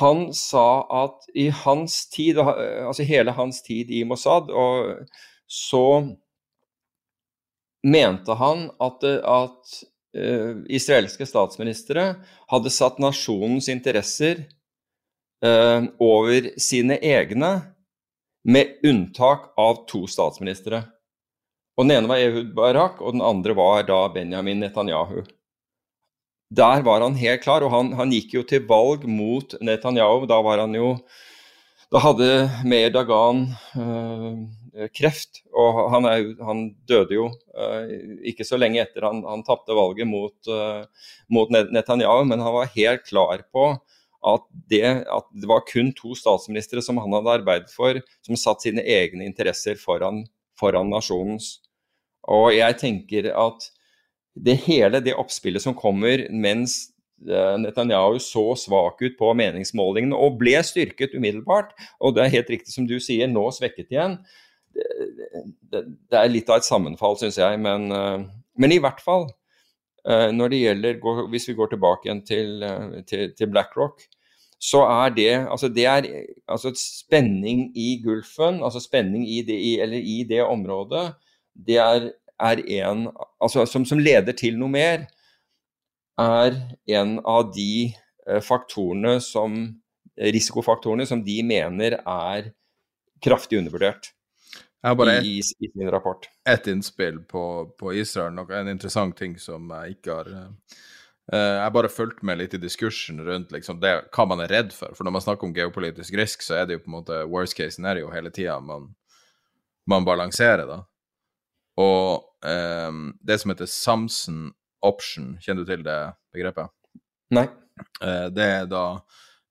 han sa at i hans tid, altså hele hans tid i Mossad, så mente han at, at uh, israelske statsministre hadde satt nasjonens interesser uh, over sine egne, med unntak av to statsministre. Og Den ene var Ehud Barak, og den andre var da Benjamin Netanyahu. Der var han helt klar, og han, han, gikk jo til valg mot Netanyahu. Da var han jo Da hadde Meir Dagan øh, kreft, og han, er, han døde jo øh, ikke så lenge etter han, han tapte valget mot, øh, mot, Netanyahu, men han var helt klar på at det, at det var kun to statsministre som han hadde arbeidet for, som satt sine egne interesser foran, foran nasjonens. Og jeg tenker at det hele det oppspillet som kommer mens eh, Netanyahu så svak ut på meningsmålingene og ble styrket umiddelbart, og det er helt riktig som du sier, nå svekket igjen. Det, det, er litt av et sammenfall, syns jeg, men, eh, men, i hvert fall eh, når det gjelder, Hvis vi går tilbake igjen til, til, til BlackRock, så er det altså det er altså spenning i Gulfen, altså spenning i det, eller i det området, det er er en altså som, som, leder til noe mer, er en av de eh, faktorene som risikofaktorene som de mener er kraftig undervurdert. Jeg har bare i, i, sin rapport. ett innspill på, på Israel, noe, en interessant ting som jeg ikke har uh, Jeg bare fulgte med litt i diskursen rundt liksom, det, hva man er redd for. For når man snakker om geopolitisk risk, så er det jo på en måte worst case scenario hele tida man, man balanserer, da. Og um, det som heter Samson option, kjenner du til det begrepet? Nei. Uh, det er da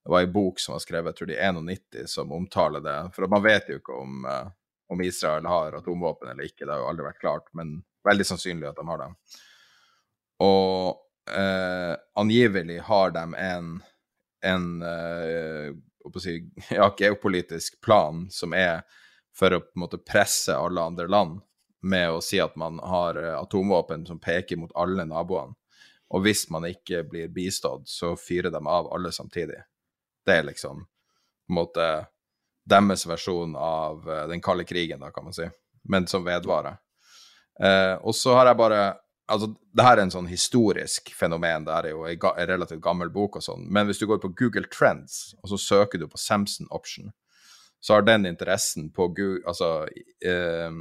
det var ei bok som var skrevet, jeg tror de 91, som omtaler det. For man vet jo ikke om, uh, om Israel har atomvåpen eller ikke, det har jo aldri vært klart, men veldig sannsynlig at de har dem. Og eh, angivelig har de en, en si, ja, geopolitisk plan som er for å på en måte presse alle andre land med å si at man har atomvåpen som peker mot alle naboene. Og hvis man ikke blir bistått, så fyrer de av alle samtidig. Det er liksom på en måte deres versjon av uh, den kalde krigen, da, kan man si, men som vedvarer. Uh, og så har jeg bare Altså, det her er en sånn historisk fenomen, det her er jo en, relativt gammel bok og sånn, men hvis du går på Google Trends, og så søker du på Samson Option, så har den interessen på, altså, uh,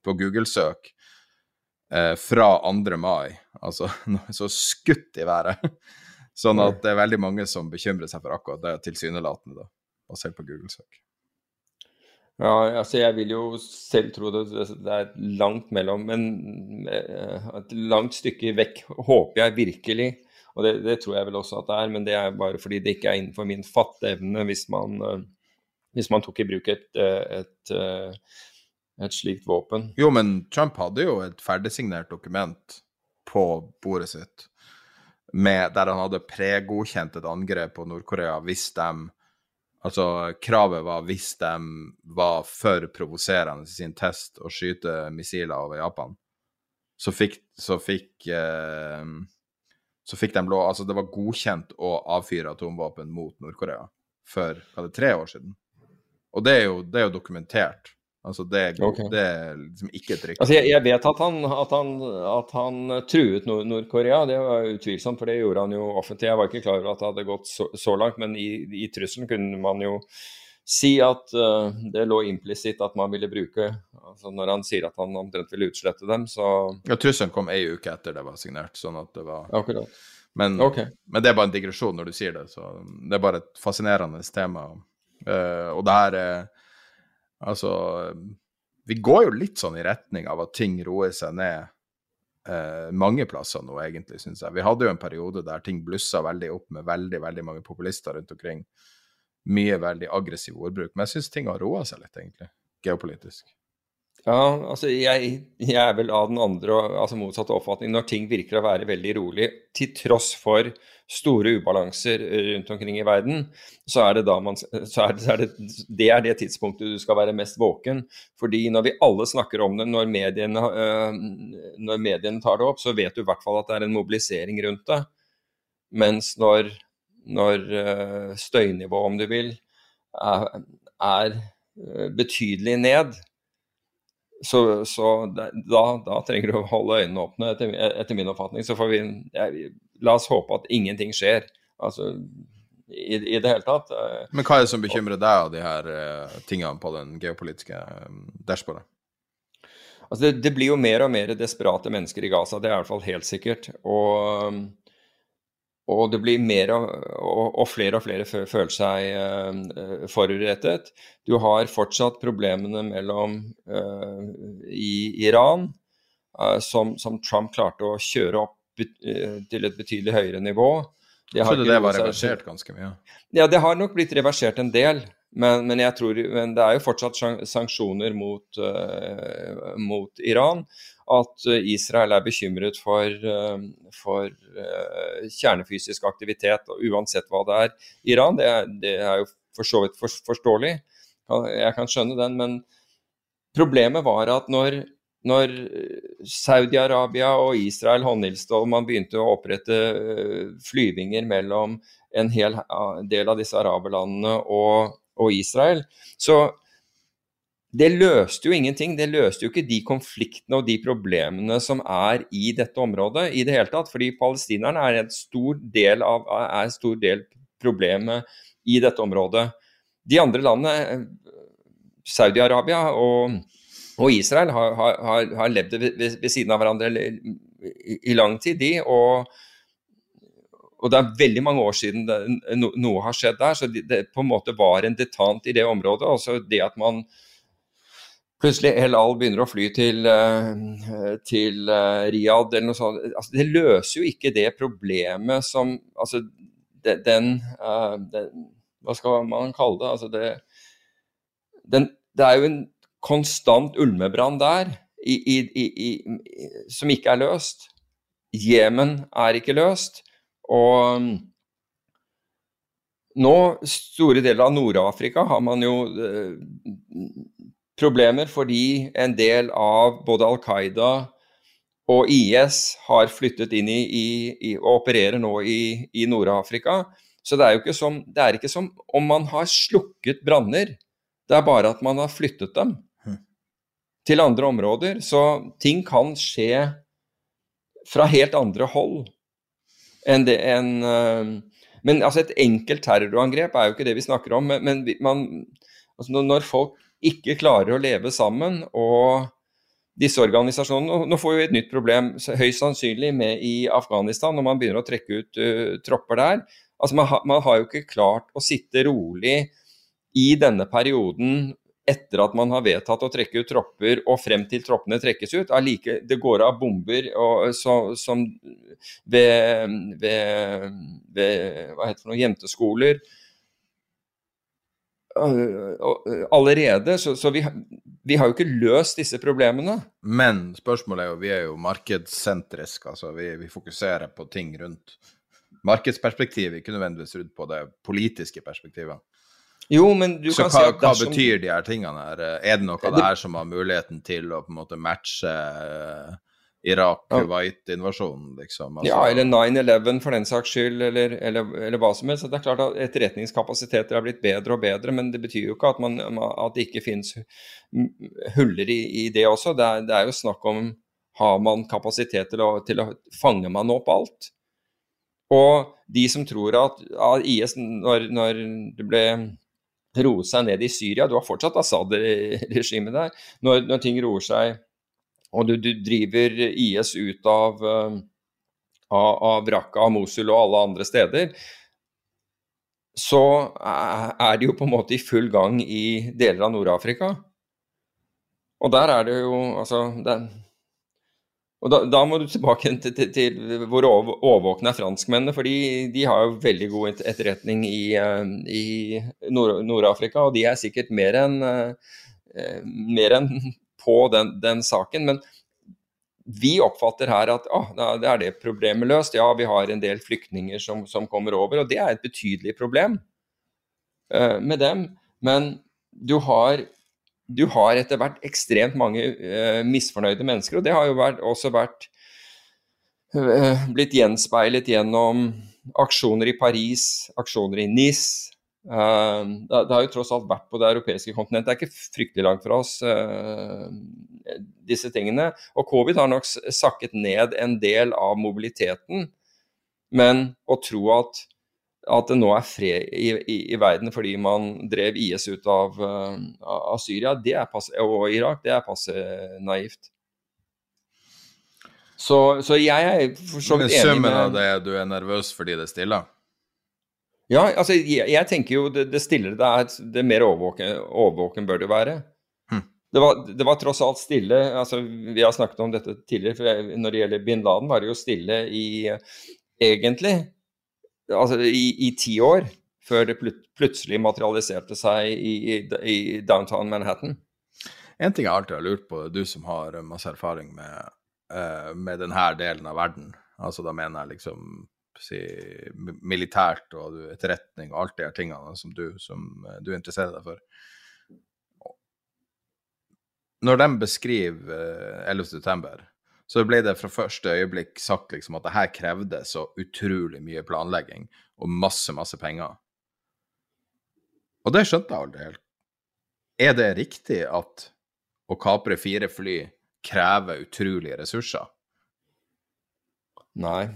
på Google-søk fra 2. mai, altså så skutt i været. Sånn at det er veldig mange som bekymrer seg for akkurat det, tilsynelatende, da, basert på Google-søk. Ja, altså jeg vil jo selv tro det, det er langt mellom, men eh, et langt stykke vekk, håper jeg virkelig. Og det, det, tror jeg vel også at det er, men det er bare fordi det ikke er innenfor min fatteevne hvis eh, hvis man tok i bruk et, eh, et, et, slikt våpen. Jo, men Trump hadde jo et ferdigsignert dokument på bordet sitt med, der han hadde pregodkjent et angrep på Nord-Korea hvis de Altså, kravet var hvis de var for provoserende i sin test å skyte missiler over Japan, så fikk, så fikk eh, så fikk de lov Altså, det var godkjent å avfyre atomvåpen mot Nord-Korea for hva det, tre år siden. Og det er jo, det er jo dokumentert. Altså det, okay. det, er liksom ikke et rykte. Altså jeg, jeg, vet at han, at han, at han truet Nord-Korea, det var utvilsomt, for det gjorde han jo offentlig. Jeg var ikke klar over at det hadde gått så, så langt, men i, i, trusselen kunne man jo si at uh, det lå implisitt at man ville bruke altså Når han sier at han omtrent ville utslette dem, så Ja, trusselen kom ei uke etter det var signert, sånn at det var Akkurat. Men, okay. men det er bare en digresjon når du sier det, så det er bare et fascinerende tema. Uh, og det her er Altså Vi går jo litt sånn i retning av at ting roer seg ned eh, mange plasser nå, egentlig, syns jeg. Vi hadde jo en periode der ting blussa veldig opp med veldig, veldig mange populister rundt omkring. Mye veldig aggressiv ordbruk. Men jeg syns ting har roa seg litt, egentlig, geopolitisk. Ja, altså jeg, jeg, er vel av den andre, altså motsatte oppfatning. Når ting virker å være veldig rolig, til tross for store ubalanser rundt omkring i verden, så er det da man, så er det, så er det, det, er det tidspunktet du skal være mest våken. Fordi når vi alle snakker om det, når mediene, øh, når mediene tar det opp, så vet du i hvert fall at det er en mobilisering rundt det. Mens når, når øh, støynivået, om du vil, er, er betydelig ned, så, så da, da, trenger du å holde øynene åpne, etter, etter min oppfatning. Så får vi jeg, La oss håpe at ingenting skjer. Altså i, i, det hele tatt. Eh, Men hva er det som bekymrer deg av de her uh, tingene på den geopolitiske um, dashbordet? Altså det, det, blir jo mer og mer desperate mennesker i Gaza, det er i hvert fall helt sikkert. Og um, og det blir mer og, og, flere og flere føler seg uh, forurettet. Du har fortsatt problemene mellom uh, i Iran, uh, som, som, Trump klarte å kjøre opp til et betydelig høyere nivå. Jeg trodde det var reversert ganske mye? Ja, det har nok blitt reversert en del. Men, men, tror, men det er jo fortsatt sanksjoner mot, mot Iran at eh, Israel er bekymret for, eh, for uh, kjernefysisk aktivitet, og uansett hva det er. Iran, det er, det er jo for så vidt forståelig, jeg kan skjønne den. Men problemet var at når, når Saudi-Arabia og Israel håndhilste og man begynte å opprette flyvinger mellom en hel del av disse araberlandene og, og Israel, så det løste jo ingenting. Det løste jo ikke de konfliktene og de problemene som er i dette området i det hele tatt. Fordi palestinerne er en stor del av er en stor del problemet i dette området. De andre landene, Saudi-Arabia og og Israel har, har, har levd ved, ved, siden av hverandre i, i lang tid, de. Og, og, det er veldig mange år siden det, no, noe har skjedd der, så det, det, på en måte var en detant i det området. Også det at man plutselig El Al begynner å fly til, uh, til uh, Riyadh eller noe sånt. Altså, det løser jo ikke det problemet som Altså, den, uh, den Hva skal man kalle det? Altså, det, den, det er jo en konstant ulmebrann der i, i, i, som ikke er løst. Jemen er ikke løst. Og nå, store deler av Nord-Afrika, har man jo eh, problemer fordi en del av både Al Qaida og IS har flyttet inn i, i og opererer nå i, Nord-Afrika. Så det er jo ikke som, det er ikke som om man har slukket branner, det er bare at man har flyttet dem til andre områder. Så ting kan skje fra helt andre hold enn det en uh, Men altså, et enkelt terrorangrep er jo ikke det vi snakker om. Men, men man, altså, når folk ikke klarer å leve sammen og disse organisasjonene Nå får vi et nytt problem, høyst sannsynlig med i Afghanistan, når man begynner å trekke ut uh, tropper der. Altså, man, man har jo ikke klart å sitte rolig i denne perioden etter at man har vedtatt å trekke ut tropper, og frem til troppene trekkes ut. Like, det går av bomber og, så, som ved, ved, ved hva heter det noe, jenteskoler allerede. Så, så vi, vi, har jo ikke løst disse problemene. Men spørsmålet er jo, vi er jo markedssentriske. Altså vi, vi fokuserer på ting rundt markedsperspektivet, ikke nødvendigvis rundt på det politiske perspektivet. Jo, men du så kan hva, si at dersom... hva betyr de her tingene her? Er det noe av det... her som har muligheten til å på en måte matche uh, Irak-Kuwait-invasjonen, liksom? Altså... Ja, eller 9-11 for den saks skyld, eller, eller, eller, hva som helst. Det er klart at Etterretningskapasiteter er blitt bedre og bedre, men det betyr jo ikke at, man, at det ikke finnes huller i, i det også. Det er, det er, jo snakk om har man kapasitet til å, til å fange man opp alt? Og de som tror at, at IS, når, når det ble roe seg ned i Syria. Du har fortsatt Assad-regimet der. Når, når, ting roer seg og du, du driver IS ut av, uh, av, av Raqqa, Mosul og alle andre steder, så er de jo på en måte i full gang i deler av Nord-Afrika. Og der er det jo Altså, det, og da, da, må du tilbake til, til, til hvor overvåkne er franskmennene. For de har jo veldig god etterretning i, eh, i Nord-Afrika, og de er sikkert mer enn eh, mer enn på den, den, saken. Men vi oppfatter her at å, det er det problemet løst. Ja, vi har en del flyktninger som, som kommer over, og det er et betydelig problem uh, med dem. Men du har du har etter hvert ekstremt mange uh, misfornøyde mennesker, og det har jo vært, også vært uh, blitt gjenspeilet gjennom aksjoner i Paris, aksjoner i NIS. Uh, det, har jo tross alt vært på det europeiske kontinentet. Det er ikke fryktelig langt fra oss, disse tingene. Og covid har nok sakket ned en del av mobiliteten, men å tro at at det nå er fred i, i, i, verden fordi man drev IS ut av, uh, av Syria passe, og Irak, det er passe naivt. Så, så jeg er for så vidt enig med Summen av det du er nervøs fordi det er stille? Ja, altså jeg, jeg tenker jo det, det stillere det er, det mer overvåken, overvåken bør det være. Hm. Det, var, det var, tross alt stille altså Vi har snakket om dette tidligere. for Når det gjelder bin Laden, var det jo stille i egentlig altså, i, i ti år før det plut plutselig materialiserte seg i, i, i, downtown Manhattan. En ting jeg alltid har lurt på, du som har masse erfaring med, uh, med denne delen av verden, altså da mener jeg liksom si, militært og etterretning og alt de her tingene som du, som du interesserer deg for. Når de beskriver uh, 11.9 så ble det fra første øyeblikk sagt liksom at det her krevde så utrolig mye planlegging og masse, masse penger. Og det skjønte jeg aldri helt. Er det riktig at å kapre fire fly krever utrolige ressurser? Nei.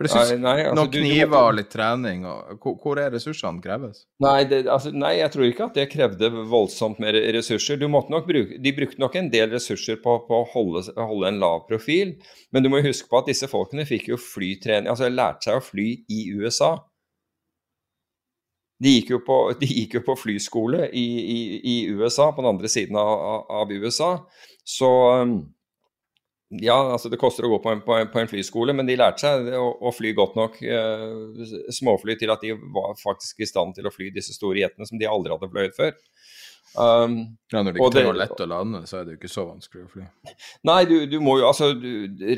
For Nei, nei, altså, Noen kniver og litt trening, og hvor, er ressursene kreves? Nei, det, altså, nei, jeg tror ikke at det krevde voldsomt mer ressurser. Bruke, de brukte nok en del ressurser på, på å holde, holde en lav profil, men du må huske på at disse folkene fikk jo flytrening, altså lærte seg å fly i USA. De gikk jo på, de gikk jo på flyskole i, i, i USA, på den andre siden av, av- USA. Så ja, altså det koster å gå på en, på en, på en flyskole, men de lærte seg å, å fly godt nok eh, småfly til at de var faktisk i stand til å fly disse store jetene som de aldri hadde fløyet før. Um, Ja, når det ikke er lett å lande, så er det jo ikke så vanskelig å fly. Nei, du, du må jo altså du,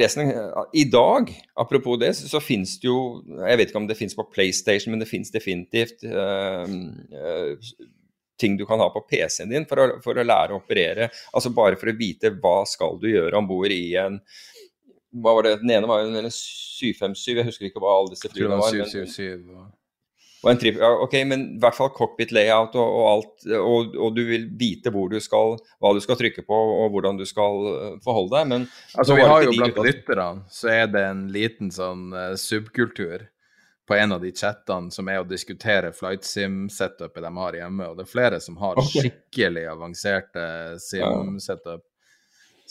resten, I dag, apropos det, så, så finnes det jo Jeg vet ikke om det finnes på PlayStation, men det finnes definitivt uh, eh, ting du kan ha på PC-en din for å, for å lære å operere. Altså bare for å vite hva skal du gjøre om bord i en hva var det, Den ene var jo en 757, jeg husker ikke hva alle disse flyene var var. men- 777. Og... og en trip, ok, men i hvert fall cockpit layout og, og alt, og, og du vil vite hvor du skal, hva du skal trykke på og hvordan du skal eh, forholde deg. Men Altså, vi har jo blant lytterne, så er det en liten sånn uh, subkultur på en av de chattene som er å diskutere flight sim-setupet de har hjemme, og det er flere som har okay. skikkelig avanserte sim-setup.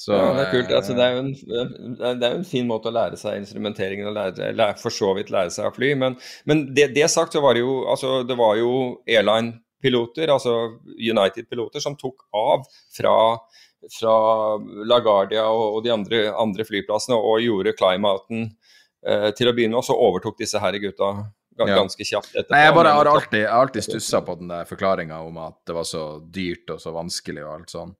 Så ja, det er kult. eh, Altså, det, er en, det er- jo en fin måte å lære seg instrumenteringen og lære, lære, for så vidt lære seg å fly. Men, men det, det sagt, så var det jo altså, Det var jo airline-piloter, altså United-piloter, som tok av fra, fra LaGuardia og, og de andre, andre flyplassene og gjorde climb-outen eh, til å begynne med, og så overtok disse her gutta Ja. ganske kjapt etterpå. Nei, jeg bare har alltid, alltid stussa på den der forklaringa om at det var så dyrt og så vanskelig og alt sånn.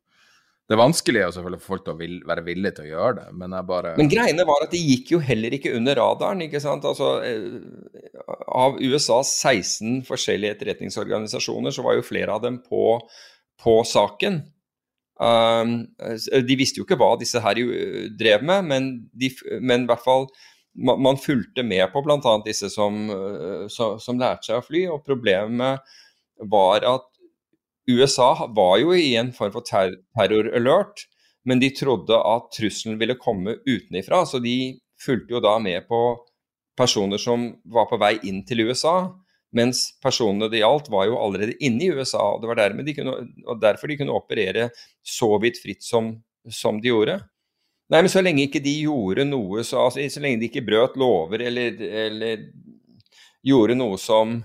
Det er vanskelig selvfølgelig for folk til å vil, være villige til å gjøre det, men jeg bare Men greiene var at de gikk jo heller ikke under radaren. ikke sant? Altså, eh, Av USAs 16 forskjellige etterretningsorganisasjoner, så var jo flere av dem på, på saken. Um, de visste jo ikke hva disse her drev med, men, de, men i hvert fall man, man fulgte med på bl.a. disse som, eh, som, som lærte seg å fly. Og problemet var at USA var jo i en form for ter terror-alert, men de trodde at trusselen ville komme utenifra, så de fulgte jo da med på personer som var på vei inn til USA, mens personene det gjaldt var jo allerede inne i USA. og Det var de kunne, og derfor de kunne operere så vidt fritt som, som de gjorde. Nei, men så lenge ikke de gjorde noe, så, altså, så lenge de ikke brøt lover eller, eller gjorde noe som,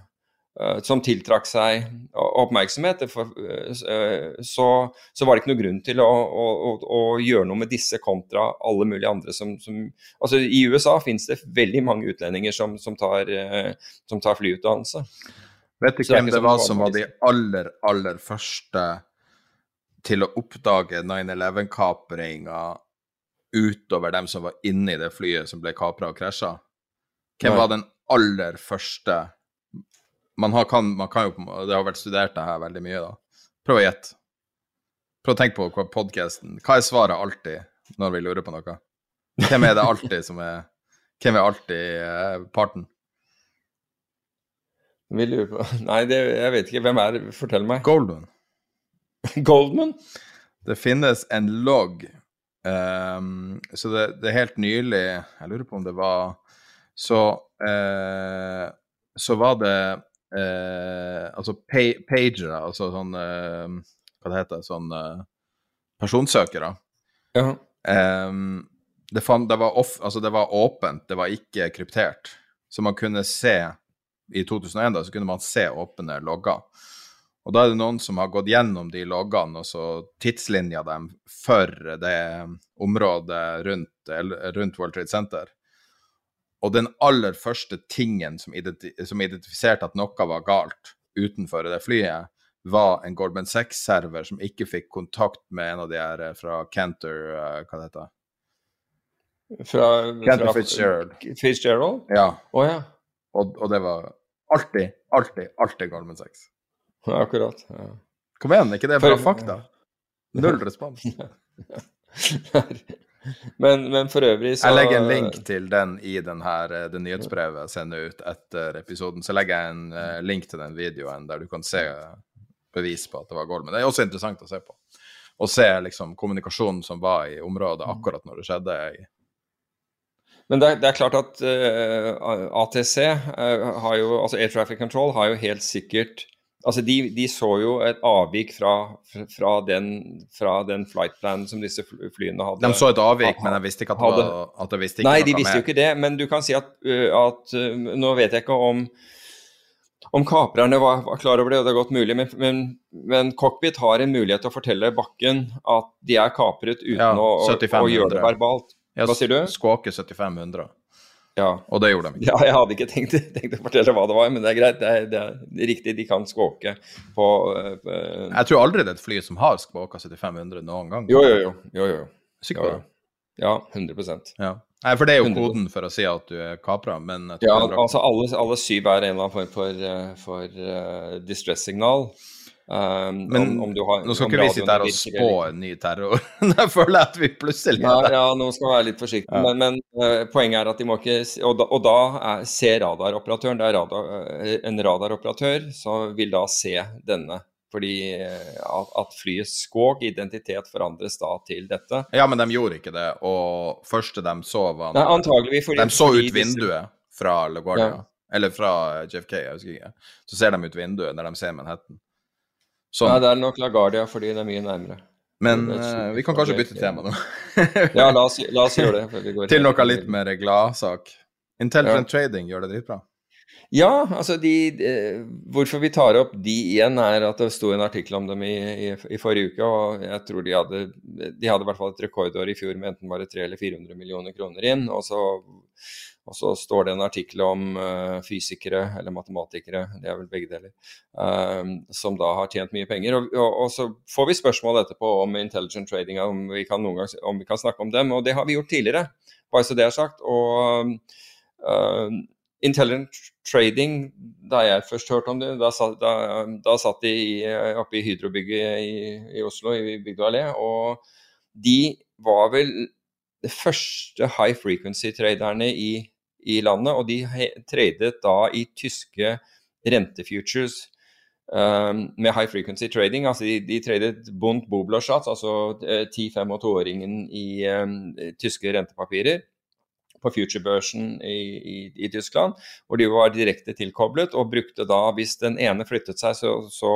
uh, som tiltrakk seg oppmerksomhet, for, uh, så, så var det ikke noe grunn til å, å, å, å gjøre noe med disse kontra alle mulige andre som, som Altså, i USA finnes det veldig mange utlendinger som, som, tar, uh, som tar flyutdannelse. Vet du hvem det sånn var som var var de aller, aller første til å oppdage 9-11-kapringa utover dem som var inni det flyet som ble kapra og krasja? Hvem Nei. var den aller første man, har, kan, man kan jo Det har vært studert det her veldig mye, da. Prøv å gjette. Prøv å tenke på hva podcasten Hva er svaret alltid når vi lurer på noe? Hvem er det alltid som er Hvem er alltid eh, parten? Vi lurer på Nei, det, jeg vet ikke. Hvem er det? Fortell meg. Goldman. Goldman? Det finnes en logg. Ehm, så det, det er helt nylig Jeg lurer på om det var Så, uh, så var det uh, altså pa pagere, altså sånn uh, Hva det heter Sånn personsøkere. Ja. Um, det, fan, det, var off, altså det var åpent, det var ikke kryptert. Så man kunne se I 2001 da, så kunne man se åpne logger. Og da er det noen som har gått gjennom de loggene og så tidslinja dem for det området rundt, rundt World Trade Center. Og den aller første tingen som, som identifiserte at noe var galt utenfor det flyet, var en Goldman Sachs-server som ikke fikk kontakt med en av de her eh, fra Cantor eh, Hva det heter Fra, Cantor fra Fitzgerald. Fitzgerald? Ja. Oh, ja. Og, og det var alltid, alltid, alltid Goldman Sachs. Ja, Akkurat. Ja. Kom igjen, er ikke det bra For- fakta? Null respons. men, men for øvrig så Jeg legger en link til den i den her, eh, det nyhetsbrevet jeg sender ut etter episoden. Så legger jeg en eh, link til den videoen der du kan se bevis på at det var Goldman. Det er også interessant å se på. Og se liksom kommunikasjonen som var i området akkurat når det skjedde. i Men det er, det er klart at uh, ATC, uh, har jo, altså Air Traffic Control, har jo helt sikkert Altså de, de så jo et avvik fra, fra, den, fra den flightplanen som disse flyene hadde. De så et avvik, men jeg visste ikke at det var at det visste ikke Nei, de visste med. jo ikke det. Men du kan si at, at Nå vet jeg ikke om om kaprerne var, var, klar over det, og det er godt mulig, men, men, men, cockpit har en mulighet til å fortelle bakken at de er kapret uten ja, å, å, gjøre det verbalt. Hva sier du? Skåke 7500. Ja. Og det gjorde de ikke. Ja, jeg hadde ikke tenkt, tenkt, å fortelle hva det var, men det er greit. Det er, det er riktig, de kan skåke på uh, Jeg tror aldri det er et fly som har skåka 7500 noen gang. Jo, jo, jo. jo, jo. Sikker på det? Ja, 100% ja. Nei, for det er jo 100%. koden for å si at du er kapra, men Ja, altså alle, alle, syv er en eller annen form for, for uh, distress-signal. Um, men om, om har, nå skal ikke vi sitte her og spå en ny terror. Nå føler jeg at vi plutselig ja, ja, nå skal vi være litt forsiktige. Ja. Men, men uh, poenget er at de må ikke Og da, og da er, ser radaroperatøren Det er radar, en radaroperatør som vil da se denne fordi at, at flyets skog identitet forandres da til dette. Ja, men de gjorde ikke det, og første de så var Nei, antagelig fordi, De så ut vinduet fra LaGuardia, ja. eller fra JFK, jeg husker ikke. Så ser de ut vinduet når de ser Manhattan. Sånn. Nei, det er nok LaGuardia fordi det er mye nærmere. Men uh, vi kan kanskje bytte tema nå. ja, la oss, la oss gjøre det. til noe litt mer gladsak. Intelligent ja. trading gjør det dritbra. Ja, altså de, de, Hvorfor vi tar opp de igjen, er at det sto en artikkel om dem i, i, i forrige uke. og Jeg tror de hadde de hadde i hvert fall et rekordår i fjor med enten bare 300 eller 400 millioner kroner inn. Og så, og så står det en artikkel om uh, fysikere, eller matematikere, det er vel begge deler, uh, som da har tjent mye penger. Og, og, og, så får vi spørsmål etterpå om intelligent trading, om vi kan, noen gang, om vi kan snakke om dem. Og det har vi gjort tidligere, bare så det er sagt. og uh, Intelligent trading, da jeg først hørte om det, da, da, da satt de oppe i Hydro-bygget i, i, Oslo, i Bygdø allé. Og de var vel de første high frequency-traderne i, i, landet. Og de tradet da i tyske rentefutures um, med high frequency trading. Altså de, de tradet Bund Bobler-shots, altså 10-5 og 2-åringen i um, tyske rentepapirer på future-børsen i, i, i, Tyskland, hvor de var direkte tilkoblet og brukte da, hvis den ene flyttet seg, så, så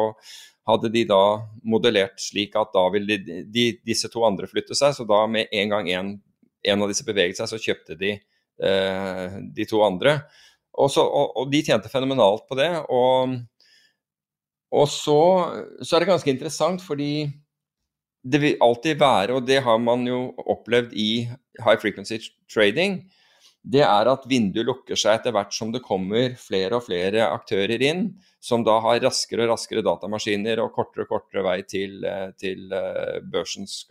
hadde de da modellert slik at da ville de, de, disse to andre flytte seg, så da med en gang en, en av disse beveget seg, så kjøpte de eh, de to andre. Og, så, og, og, de tjente fenomenalt på det. Og, og så, så er det ganske interessant, fordi det vil alltid være, og det har man jo opplevd i high frequency trading, det er at vinduet lukker seg etter hvert som det kommer flere og flere aktører inn, som da har raskere og raskere datamaskiner og kortere og kortere vei til, til børsens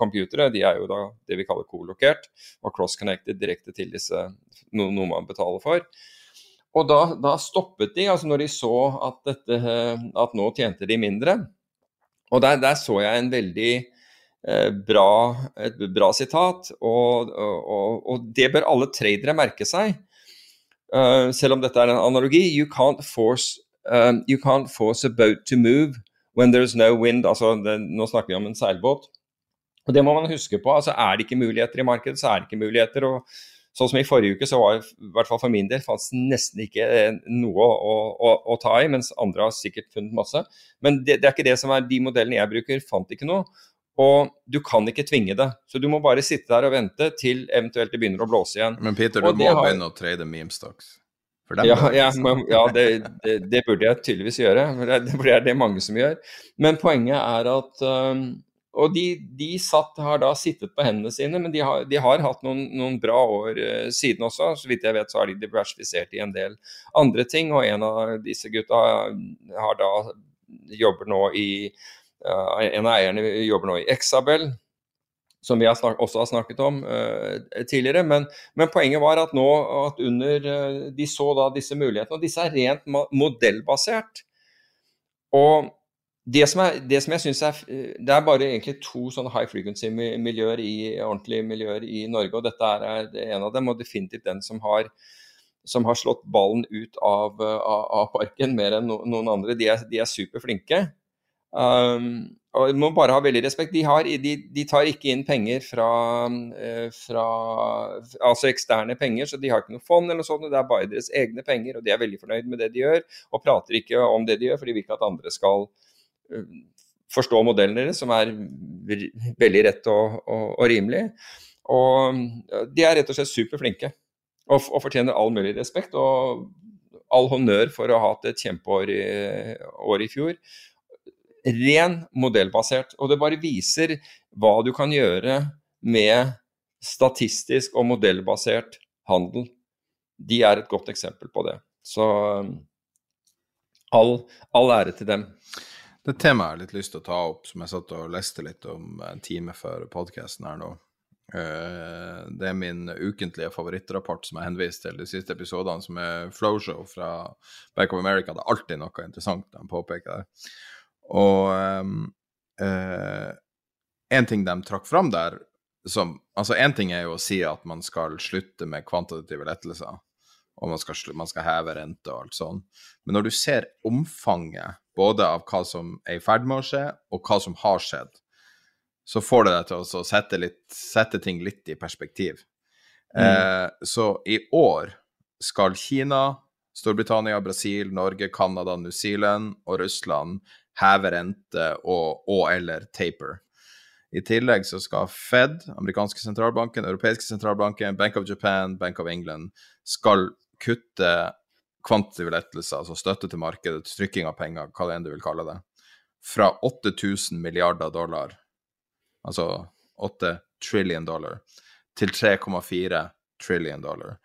computere. De er jo da det vi kaller kolokert og cross-connected direkte til disse, noe, man betaler for. Og da, da, stoppet de, altså når de så at, dette, at nå tjente de mindre. Og der, der så jeg en veldig eh, bra, et bra sitat, og, og, og, det bør alle tradere merke seg. Uh, selv om dette er en analogi. You can't force, um, you can't force a boat to move when there's no wind. Altså, det, nå snakker vi om en seilbåt. Og Det må man huske på. altså Er det ikke muligheter i markedet, så er det ikke muligheter. og Sånn som i forrige uke, så var det, i hvert fall for min del fantes nesten ikke noe å, å, å, ta i, mens andre har sikkert funnet masse. Men det, det, er ikke det som er de modellene jeg bruker, fant ikke noe. Og du kan ikke tvinge det. Så du må bare sitte der og vente til eventuelt det begynner å blåse igjen. Men Peter, du må har... begynne å trade memestocks. Ja, ja, men, ja det, det, det, burde jeg tydeligvis gjøre. Det, det er det mange som gjør. Men poenget er at um, og de, de satt, har da sittet på hendene sine, men de har, de har hatt noen, noen, bra år uh, siden også. Så vidt jeg vet så har de diversifisert i en del andre ting. Og en av disse gutta har da jobber nå i En av eierne jobber nå i Exabel, som vi har snak, også har snakket om uh, tidligere. Men, men, poenget var at nå at under De så da disse mulighetene, og disse er rent modellbasert. Og det som, er, det som, jeg synes er Det er bare egentlig to sånne high frequency-miljøer i ordentlige miljøer i Norge, og dette er en av dem, og definitivt den som har, som har slått ballen ut av, av, av parken mer enn no, noen andre. De er, de er superflinke. Um, og må bare ha veldig respekt. De, har, de, de tar ikke inn penger fra, eh, fra, Altså eksterne penger, så de har ikke noe fond eller noe sånt. Det er bare deres egne penger, og de er veldig fornøyd med det de gjør. Og prater ikke om det de gjør, for de vil ikke at andre skal uh, forstå modellen deres, som er veldig rett og, og, og rimelig. Og de er rett og slett superflinke og, og fortjener all mulig respekt. og all honnør for å ha hatt et kjempeår i, år i fjor ren modellbasert. Og det bare viser hva du kan gjøre med statistisk og modellbasert handel. De er et godt eksempel på det. Så um, all, all ære til dem. Det temaet jeg har litt lyst til å ta opp, som jeg satt og leste litt om en time før podkasten her nå. Eh, det er min ukentlige favorittrapport som jeg henviste til de siste episodene, som er Flowshow fra Back of America. Det er alltid noe interessant de påpeker der. Og um, uh, en ting de trakk fram der som Altså, én ting er jo å si at man skal slutte med kvantitative lettelser, og man skal, man skal heve rente og alt sånn. Men når du ser omfanget både av hva som er i ferd med å skje, og hva som har skjedd, så får det deg til å sette, litt, sette, ting litt i perspektiv. Mm. Eh, så i år skal Kina, Storbritannia, Brasil, Norge, Canada, New Zealand og Russland heve rente og, og, eller taper. I tillegg så skal Fed, amerikanske sentralbanken, europeiske sentralbanken, Bank of Japan, Bank of England skal kutte kvantitative lettelser, altså støtte til markedet, trykking av penger, hva det enn du vil kalle det, fra 8000 milliarder dollar, altså 8 trillion dollar, til 3,4 trillion dollar.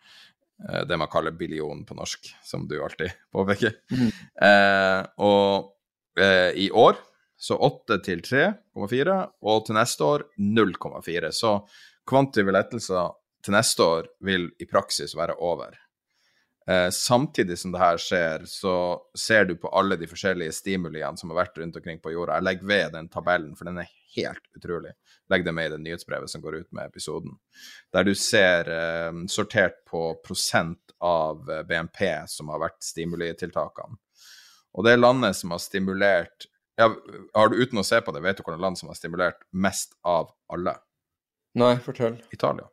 Eh, det man kaller billion på norsk, som du alltid påpeker. Mm. Eh, og eh, i år. Så 8 til 3,4, og til neste år 0,4. Så kvantive lettelser til neste år vil i praksis være over. Eh, samtidig som det her skjer, så ser du på alle de forskjellige stimuliene som har vært rundt omkring på jorda. Jeg legger ved den tabellen, for den er helt utrolig. Legg det med i det nyhetsbrevet som går ut med episoden. Der du ser eh, sortert på prosent av eh, BNP som har vært stimulitiltakene. Og det landet som har stimulert ja, har du Uten å se på det, vet du hvilket land som har stimulert mest av alle? Nei, fortell. Italia.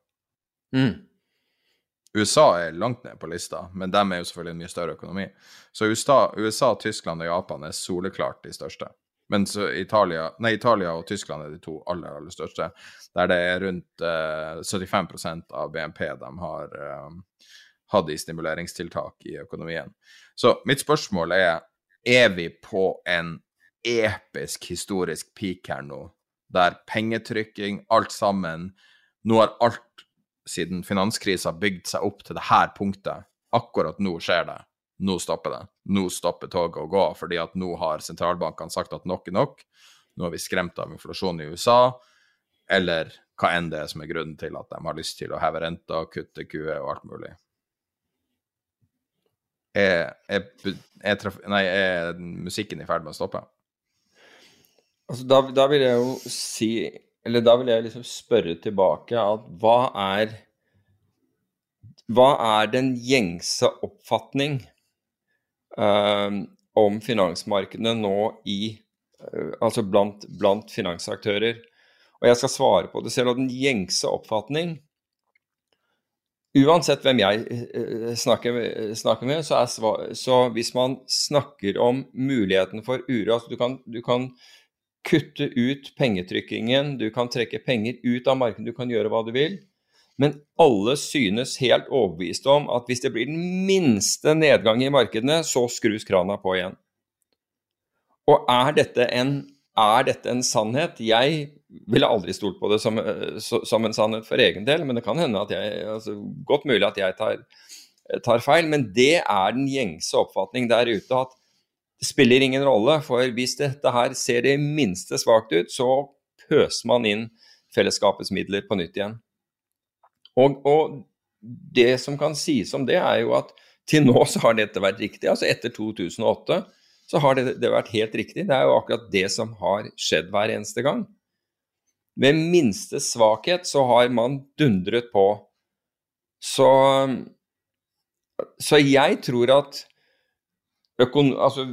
Mm. USA er langt ned på lista, men dem er jo selvfølgelig en mye større økonomi. Så USA, USA, Tyskland og Japan er soleklart de største. Men Italia, nei, Italia og Tyskland er de to aller, aller største, der det er rundt eh, 75% av BNP de har eh, hatt i stimuleringstiltak i økonomien. Så mitt spørsmål er er vi på en episk historisk peak her nå, der pengetrykking, alt sammen Nå har alt siden finanskrisa bygd seg opp til det her punktet. Akkurat nå skjer det. Nå stopper det. Nå stopper toget å gå, fordi at nå har sentralbankene sagt at nok er nok. Nå er vi skremt av inflasjon i USA, eller hva enn det er som er grunnen til at de har lyst til å heve renta, kutte QE og alt mulig er, er, nei, er musikken i ferd med å stoppe? Altså, da, da, vil jeg jo si Eller da vil jeg liksom spørre tilbake at hva er Hva er den gjengse oppfatning uh, om finansmarkedene nå i uh, Altså blant, blant finansaktører? Og jeg skal svare på det selv. Og den gjengse oppfatning Uansett hvem jeg eh, snakker, snakker med, så, er, så, hvis man snakker om muligheten for uro altså du kan, du kan kutte ut pengetrykkingen, du kan trekke penger ut av markedet, du kan gjøre hva du vil. Men alle synes helt overbevist om at hvis det blir den minste nedgang i markedene, så skrus krana på igjen. Og er dette en, er dette en sannhet? Jeg ville aldri stolt på det som, eh, som, en sannhet for egen del, men det kan hende at jeg altså, Godt mulig at jeg tar, tar, feil, men det er den gjengse oppfatning der ute at det spiller ingen rolle, for hvis dette her ser det minste svakt ut, så pøser man inn fellesskapets midler på nytt igjen. Og, og det som kan sies om det, er jo at til nå så har dette vært riktig. Altså etter 2008 så har det, det vært helt riktig. Det er jo akkurat det som har skjedd hver eneste gang. Ved minste svakhet så har man dundret på. Så, så jeg tror at økon, altså,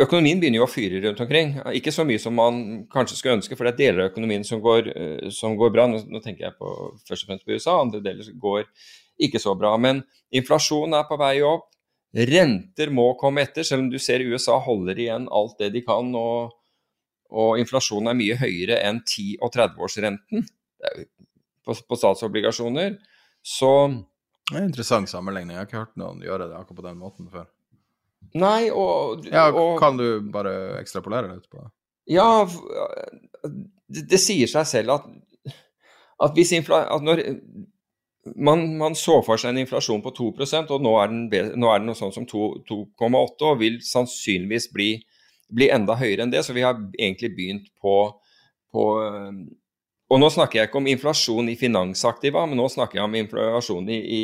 økonomien begynner jo å fyre rundt omkring. Ikke så mye som man kanskje skulle ønske, for det er deler av økonomien som går, som går bra. Nå, nå, tenker jeg på, først og fremst på USA, andre deler går ikke så bra. Men inflasjonen er på vei opp. Renter må komme etter, selv om du ser USA holder igjen alt det de kan. Og, og inflasjonen er mye høyere enn 10- og 30-årsrenten på, på, statsobligasjoner. Så Det er en interessant sammenligning. Jeg har ikke hørt noen gjøre det akkurat på den måten før. Nei, og, ja, og Kan du bare ekstrapolere litt på det? Ja, det, det sier seg selv at, at hvis infla, at når man, man, så for seg en inflasjon på 2% og nå er, den, nå er det noe sånn som 2,8 og vil sannsynligvis bli, bli, enda høyere enn det. Så vi har egentlig begynt på, på og nå snakker jeg ikke om inflasjon i finansaktiva, men nå snakker jeg om inflasjon i, i,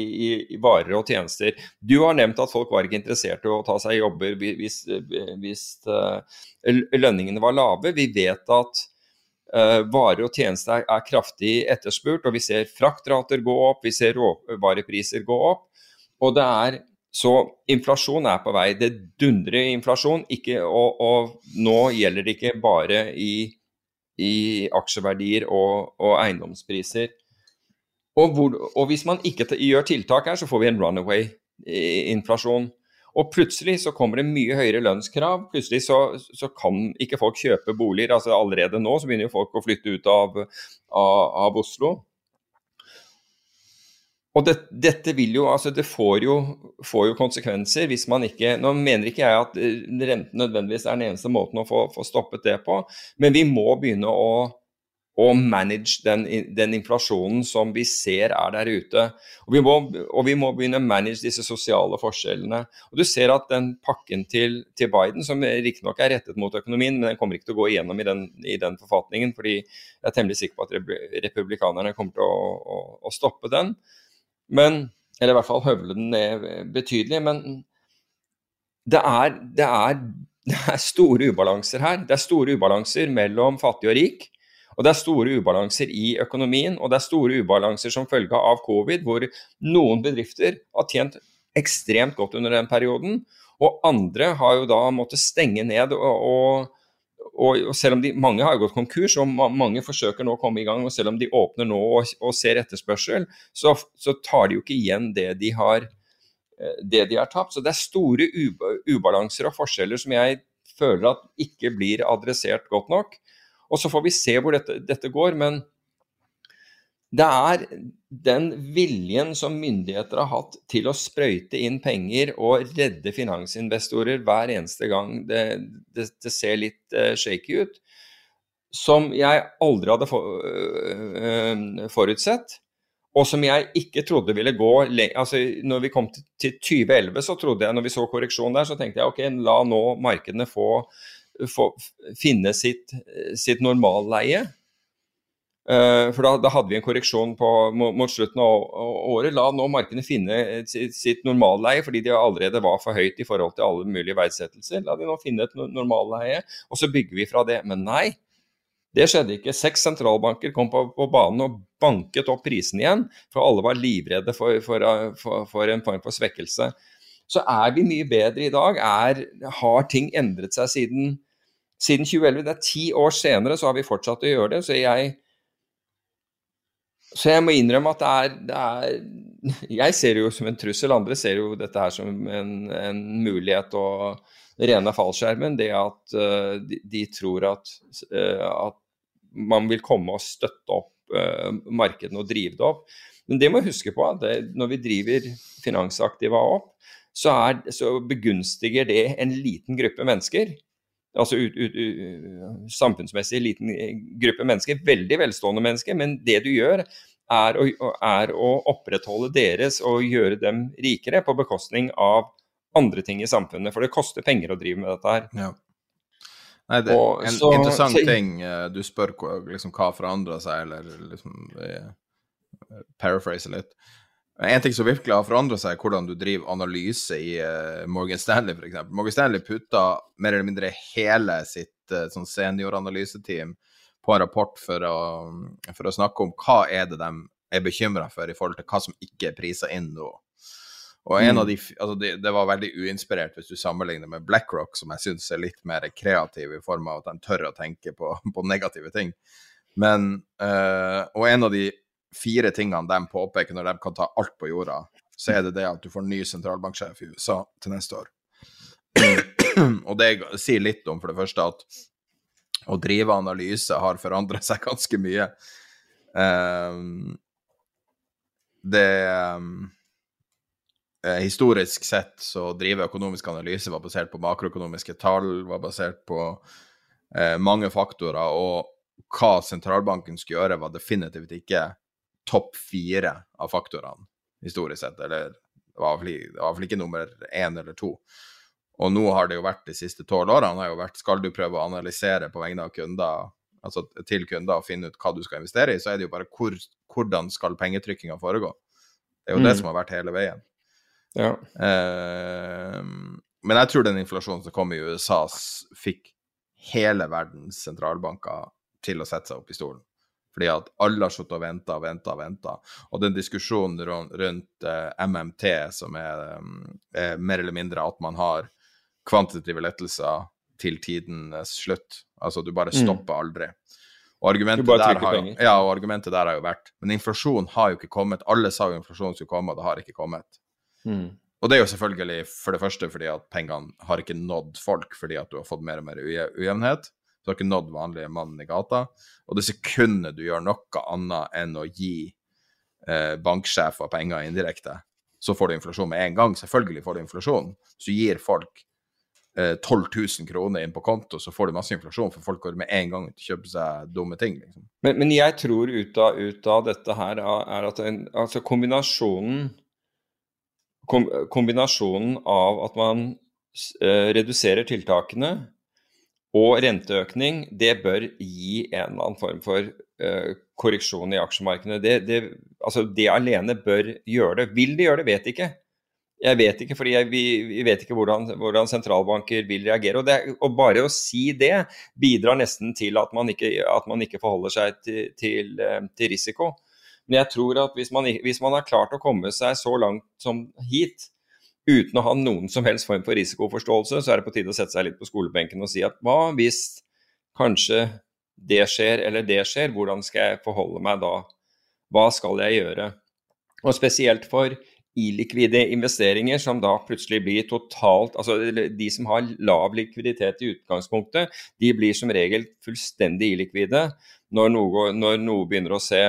i, varer og tjenester. Du har nevnt at folk var ikke interessert i å ta seg jobber hvis, hvis uh, lønningene var lave. Vi vet at uh, varer og tjenester er, er, kraftig etterspurt, og vi ser fraktrater gå opp, vi ser råvarepriser gå opp. Og det er så inflasjon er på vei. Det dundrer inflasjon, ikke, og, og nå gjelder det ikke bare i i aksjeverdier og, og eiendomspriser. Og, hvor, og, hvis man ikke gjør tiltak her, så får vi en runaway-inflasjon. Og plutselig så kommer det mye høyere lønnskrav. Plutselig så, så, kan ikke folk kjøpe boliger. altså Allerede nå så begynner jo folk å flytte ut av, av, av Oslo. Og det, dette vil jo, altså det får jo, får jo, konsekvenser hvis man ikke Nå mener ikke jeg at eh, renten nødvendigvis er den eneste måten å få, få stoppet det på, men vi må begynne å, å manage den, den, inflasjonen som vi ser er der ute. Og vi, må, og vi må begynne å manage disse sosiale forskjellene. Og Du ser at den pakken til, til Biden, som riktignok er rettet mot økonomien, men den kommer ikke til å gå igjennom i den, i den forfatningen, fordi jeg er temmelig sikker på at republikanerne kommer til å, å, å stoppe den. Men Eller i hvert fall høvle den ned betydelig. Men det er, det, er, det er, store ubalanser her. Det er store ubalanser mellom fattig og rik. Og det er store ubalanser i økonomien, og det er store ubalanser som følge av covid, hvor noen bedrifter har tjent ekstremt godt under den perioden, og andre har jo da måttet stenge ned og, og og, selv om de, Mange har gått konkurs, og mange forsøker nå å komme i gang. og Selv om de åpner nå og, og ser etterspørsel, så, så, tar de jo ikke igjen det de har, eh, det de har tapt. Så det er store ubalanser og forskjeller som jeg føler at ikke blir adressert godt nok. Og Så får vi se hvor dette, dette går. men det er den viljen som myndigheter har hatt til å sprøyte inn penger og redde finansinvestorer hver eneste gang det, det, det ser litt uh, shaky ut, som jeg aldri hadde for, uh, forutsett. Og som jeg ikke trodde ville gå altså Når vi kom til 2011, så trodde jeg, når vi så korreksjon der, så tenkte jeg ok, la nå markedene få, få finne sitt, sitt normalleie. Uh, for da, da, hadde vi en korreksjon på, mot, slutten av året. La nå markedene finne sitt, sitt normalleie, fordi de allerede var for høyt i forhold til alle mulige verdsettelser. La de nå finne et normalleie, og så bygger vi fra det. Men nei, det skjedde ikke. Seks sentralbanker kom på, på banen og banket opp prisene igjen, for alle var livredde for, for, for, for en form for svekkelse. Så er vi mye bedre i dag. Er, har ting endret seg siden, siden 2011? Det er ti år senere, så har vi fortsatt å gjøre det. så jeg så jeg må innrømme at det er, det er, Jeg ser det jo som en trussel, andre ser jo dette her som en, en mulighet å rene fallskjermen. Det at uh, de, de, tror at, uh, at, man vil komme og støtte opp uh, markedene og drive det opp. Men det må vi huske på at det, når vi driver finansaktiva opp, så, er, så begunstiger det en liten gruppe mennesker altså ut, ut, ut, samfunnsmessig liten eh, gruppe mennesker, veldig velstående mennesker, men det du gjør er å, er å, opprettholde deres og gjøre dem rikere på bekostning av andre ting i samfunnet. For det koster penger å drive med dette her. Ja. Nei, det er en så, interessant så, ting. Eh, du spør liksom, hva forandrer seg, eller liksom eh, Paraphrase litt. En ting som virkelig har forandra seg, er hvordan du driver analyse i uh, Morgan Stanley, f.eks. Morgan Stanley putta mer eller mindre hele sitt uh, sånn senioranalyseteam på en rapport for å, for å, snakke om hva er det de er bekymra for i forhold til hva som ikke er prisa inn nå. Og en av de, altså det, det, var veldig uinspirert hvis du sammenligner med BlackRock, som jeg syns er litt mer kreativ i form av at de tør å tenke på, på negative ting. Men, uh, og en av de fire tingene de påpeker når de kan ta alt på jorda, så er det det at du får ny sentralbanksjef i USA til neste år. og det sier litt om for det første at å drive analyse har forandra seg ganske mye. Um, det um, historisk sett så drive økonomisk analyse var basert på makroøkonomiske tall, var basert på eh, mange faktorer, og hva sentralbanken skulle gjøre, var definitivt ikke topp fire av faktorene historisk sett, eller det var iallfall ikke nummer én eller to. Og nå har det jo vært de siste tolv årene har jo vært skal du prøve å analysere på vegne av kunder, altså til kunder og finne ut hva du skal investere i, så er det jo bare hvor, hvordan skal pengetrykkinga foregå. Det er jo mm. det som har vært hele veien. Ja. Eh, men jeg tror den inflasjonen som kom i USA, fikk hele verdens sentralbanker til å sette seg opp i stolen. Fordi at alle har sittet og venta og venta og venta. Og den diskusjonen rundt, eh, MMT, som er, er, mer eller mindre at man har kvantitative lettelser til tidens slutt. Altså du bare mm. stopper aldri. Og argumentet, der har, ja, og argumentet der har jo vært Men inflasjon har jo ikke kommet. Alle sa jo inflasjon skulle komme, og det har ikke kommet. Mm. Og det er jo selvfølgelig for det første fordi at pengene har ikke nådd folk fordi at du har fått mer og mer ujevnhet. Du har ikke nådd vanlige mannen i gata. Og det sekundet du gjør noe annet enn å gi eh, banksjefer penger indirekte, så får du inflasjon med en gang. Selvfølgelig får du inflasjon. Så gir folk eh, 12 000 kroner inn på konto, så får du masse inflasjon, for folk går med en gang til å kjøpe seg dumme ting. Liksom. Men, men, jeg tror ut av, ut av, dette her er at en, altså kombinasjonen kombinasjonen av at man eh, reduserer tiltakene og renteøkning, det bør gi en eller annen form for uh, korreksjon i aksjemarkedet. Det, det, altså det, alene bør gjøre det. Vil det gjøre det, vet ikke. Jeg vet ikke, fordi jeg, vi, vi, vet ikke hvordan, hvordan, sentralbanker vil reagere. Og, det, og, bare å si det bidrar nesten til at man ikke, at man ikke forholder seg til, til, eh, til risiko. Men jeg tror at hvis man, hvis man, har klart å komme seg så langt som hit, uten å ha noen som helst form for risikoforståelse, så er det på tide å sette seg litt på skolebenken og si at hva hvis kanskje det skjer eller det skjer, hvordan skal jeg forholde meg da? Hva skal jeg gjøre? Og spesielt for illikvide investeringer som da plutselig blir totalt Altså de som har lav likviditet i utgangspunktet, de blir som regel fullstendig illikvide når noe, når noe begynner å se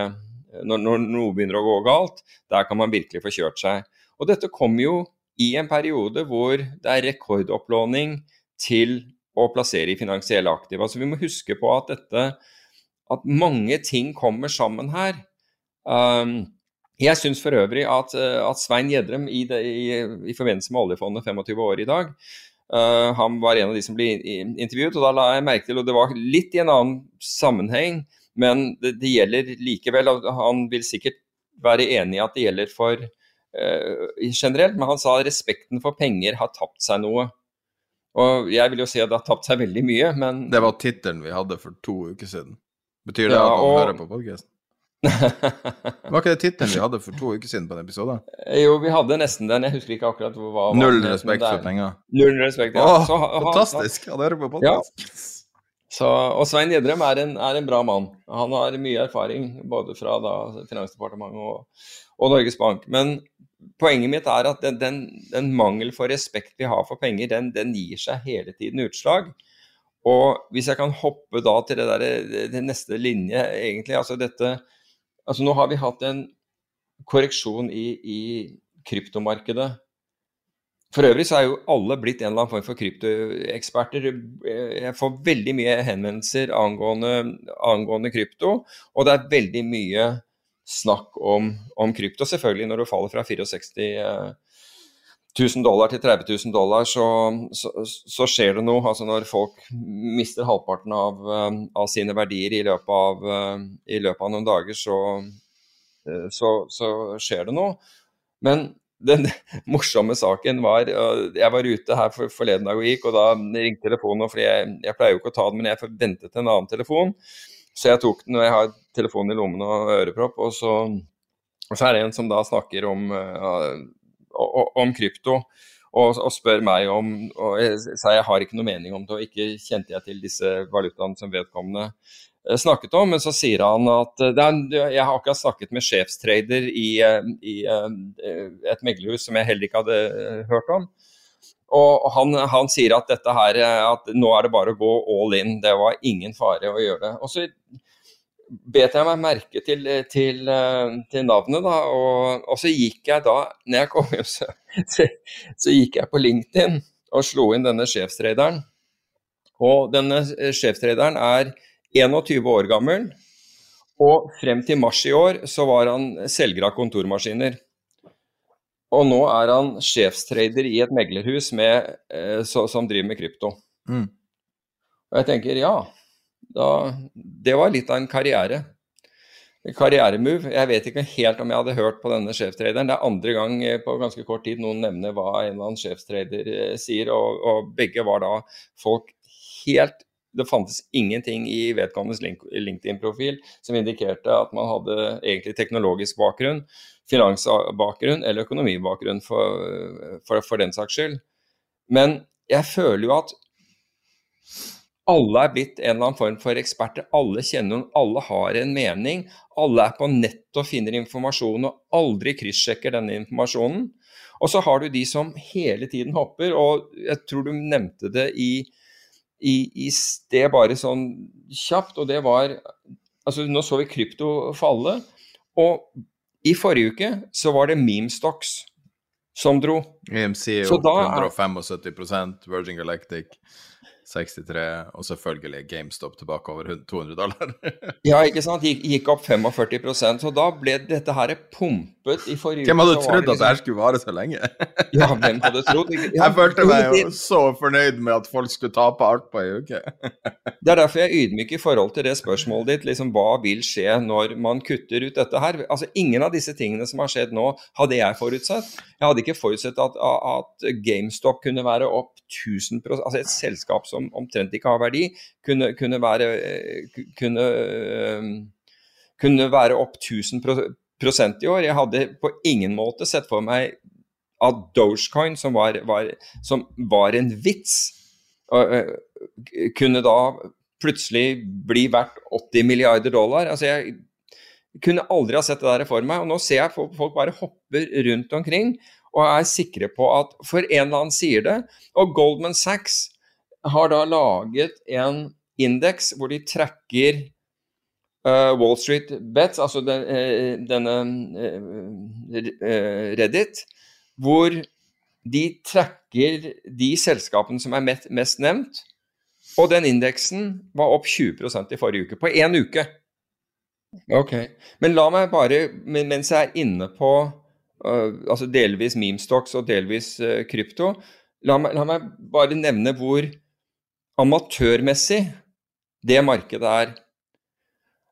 når, når, noe begynner å gå galt, der kan man virkelig få kjørt seg. Og dette kommer jo i en periode hvor det er rekordopplåning til å plassere i finansielle aktiva. Så vi må huske på at dette at mange ting kommer sammen her. Um, jeg syns for øvrig at, at Svein Gjedrem i, i, i, forbindelse med oljefondet 25 år i dag uh, Han var en av de som ble intervjuet, og da la jeg merke til, og det var litt i en annen sammenheng, men det, det gjelder likevel. Han vil sikkert være enig i at det gjelder for generelt, men han sa at respekten for penger har tapt seg noe. Og jeg vil jo si at det har tapt seg veldig mye, men Det var tittelen vi hadde for to uker siden. Betyr det ja, at han og... hører på podkasten? var ikke det tittelen vi hadde for to uker siden på en episode? Jo, vi hadde nesten den. Jeg husker ikke akkurat hva Null respekt for penger. Null respekt, ja. Åh, Så, fantastisk! Han hører på podkast. Ja. Så, og Svein Gjedrem er, er, en bra mann. Han har mye erfaring både fra da, Finansdepartementet og, og, Norges Bank. Men poenget mitt er at den, den, den mangel for respekt vi har for penger, den, den, gir seg hele tiden utslag. Og hvis jeg kan hoppe da til det, der, det neste linje, egentlig altså dette altså Nå har vi hatt en korreksjon i, i kryptomarkedet for øvrig så er jo alle blitt en eller annen form for kryptoeksperter. Jeg får veldig mye henvendelser angående, angående, krypto, og det er veldig mye snakk om, om, krypto. Selvfølgelig når du faller fra 64 000 dollar til 30 000 dollar, så, så, så skjer det noe. Altså når folk mister halvparten av, av sine verdier i løpet av, i løpet av noen dager, så, så skjer det noe. Men den morsomme saken var Jeg var ute her for, forleden dag og gikk, og da ringte telefonen. for jeg, jeg, pleier jo ikke å ta den, men jeg ventet en annen telefon. Så jeg tok den, og jeg har telefonen i lommen og ørepropp. Og så, og så er det en som da snakker om, uh, om krypto. Og, og, spør meg om og Jeg jeg har ikke noe mening om det, og ikke kjente jeg til disse valutaene som vedkommende eh, snakket om. Men så sier han at er, jeg har akkurat snakket med sjefstrader i, i et meglerhus som jeg heller ikke hadde hørt om. Og han, han, sier at dette her, at nå er det bare å gå all in. Det var ingen fare å gjøre det. Og så bet jeg meg merke til, til, til navnet, da. Og, og, så gikk jeg da, når jeg kom hjem, så, så, gikk jeg på LinkedIn og slo inn denne sjefstraderen. Og denne sjefstraderen er 21 år gammel. Og frem til mars i år så var han selger av kontormaskiner. Og nå er han sjefstrader i et meglerhus med, eh, så, som driver med krypto. Mm. Og jeg tenker ja, da, det var litt av en karriere. Karrieremove. Jeg vet ikke helt om jeg hadde hørt på denne sjefstraderen. Det er andre gang eh, på ganske kort tid noen nevner hva en eller annen sjefstrader eh, sier, og, og begge var da folk helt det fantes ingenting i vedkommendes LinkedIn-profil som indikerte at man hadde egentlig teknologisk bakgrunn finansbakgrunn eller økonomibakgrunn for, for, for den saks skyld. Men jeg føler jo at alle er blitt en eller annen form for eksperter. Alle kjenner noen, alle har en mening. Alle er på nett og finner informasjon og aldri kryssjekker denne informasjonen. Og så har du de som hele tiden hopper, og jeg tror du nevnte det i, i, i sted bare sånn kjapt, og det var Altså, nå så vi krypto falle, og i forrige uke så var det memestocks som dro. EMC er jo 175 Virgin Galactic. 63, og selvfølgelig GameStop tilbake over 200 dollar. ja, ikke sant. Gikk, gikk opp 45 så da ble dette her pumpet i forrige. Hvem hadde trodd liksom... at det her skulle vare så lenge? ja, hvem hadde trodd? Ja, jeg følte meg jo så fornøyd med at folk skulle tape alt på ei uke. det er derfor jeg er ydmyk i forhold til det spørsmålet ditt. liksom Hva vil skje når man kutter ut dette her? Altså, Ingen av disse tingene som har skjedd nå, hadde jeg forutsett. Jeg hadde ikke forutsett at, at GameStop kunne være opp 1000 Altså et selskap som som omtrent ikke har verdi, kunne, kunne, være, kunne, kunne være opp 1000 prosent i år. Jeg hadde på ingen måte sett for meg at Dogecoin, som var, var, som var en vits, kunne da plutselig bli verdt 80 milliarder dollar. Altså jeg kunne aldri ha sett det der for meg. Og nå ser jeg folk bare hopper rundt omkring og er sikre på at for en eller annen sier det. Og Goldman Sachs har da laget en indeks hvor de trekker uh, Wall Street Bets, altså den, uh, denne uh, Reddit, hvor de trekker de selskapene som er mest, mest nevnt. Og den indeksen var opp 20% i forrige uke. På én uke. Ok. Men la meg bare, mens jeg er inne på altså delvis memestocks og delvis krypto, la meg, la meg bare nevne hvor amatørmessig det markedet er.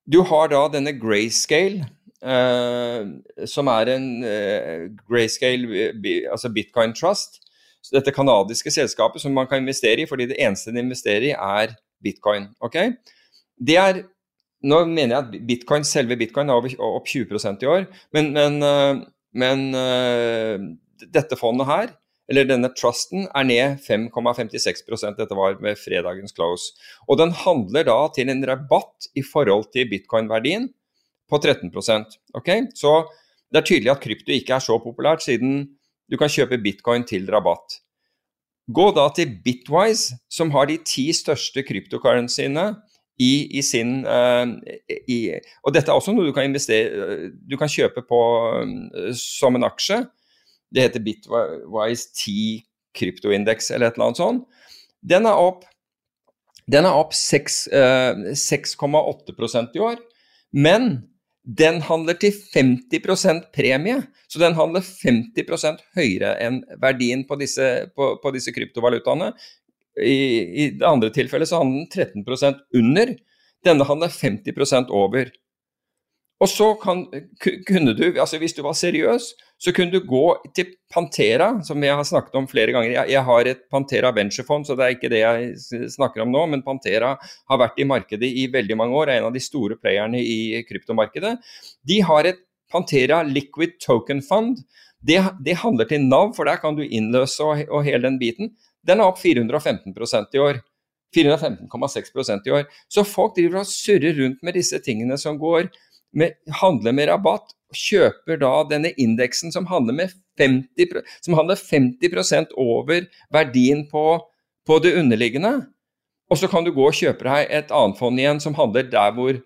Du har da denne Grayscale, eh, som er en eh, Grayscale, altså Bitcoin Trust. Dette kanadiske selskapet som man kan investere i, fordi det eneste de investerer i, er bitcoin. Okay? Det er Nå mener jeg at bitcoin, selve bitcoin er opp 20% i år, men, men, eh, men uh, dette fondet her eller denne trusten, er ned 5,56% Dette var med fredagens close. Og den handler da til en rabatt i forhold til bitcoin-verdien på 13% okay? Så det er tydelig at krypto ikke er så populært, siden du kan kjøpe bitcoin til rabatt. Gå da til Bitwise, som har de ti største kryptocurrencyene i, i sin uh, i, Og dette er også noe du kan investere Du kan kjøpe på, uh, som en aksje. Det heter Bitwise 10 kryptoindeks eller et eller annet sånt. Den er opp, den er opp 6,8 uh, i år. Men den handler til 50% premie, så den handler 50% høyere enn verdien på disse, på, på disse kryptovalutaene. I, I, det andre tilfellet så handler den 13% under. Denne handler 50% over. Og så kan, kunne du, altså hvis du var seriøs, så kunne du gå til Pantera, som jeg har snakket om flere ganger. Jeg, jeg har et Pantera venturefond, så det er ikke det jeg snakker om nå. Men Pantera har vært i markedet i veldig mange år, er en av de store playerne i kryptomarkedet. De har et Pantera Liquid Token Fund. Det, det handler til Nav, for der kan du innløse og, og hele den biten. Den er opp 415% i år. 415,6% i år. Så folk driver og surrer rundt med disse tingene som går med, handler med rabatt, kjøper da denne indeksen som handler, med 50, som handler 50% over verdien på, på det underliggende. Og så kan du gå og kjøpe deg et annet fond igjen som handler der hvor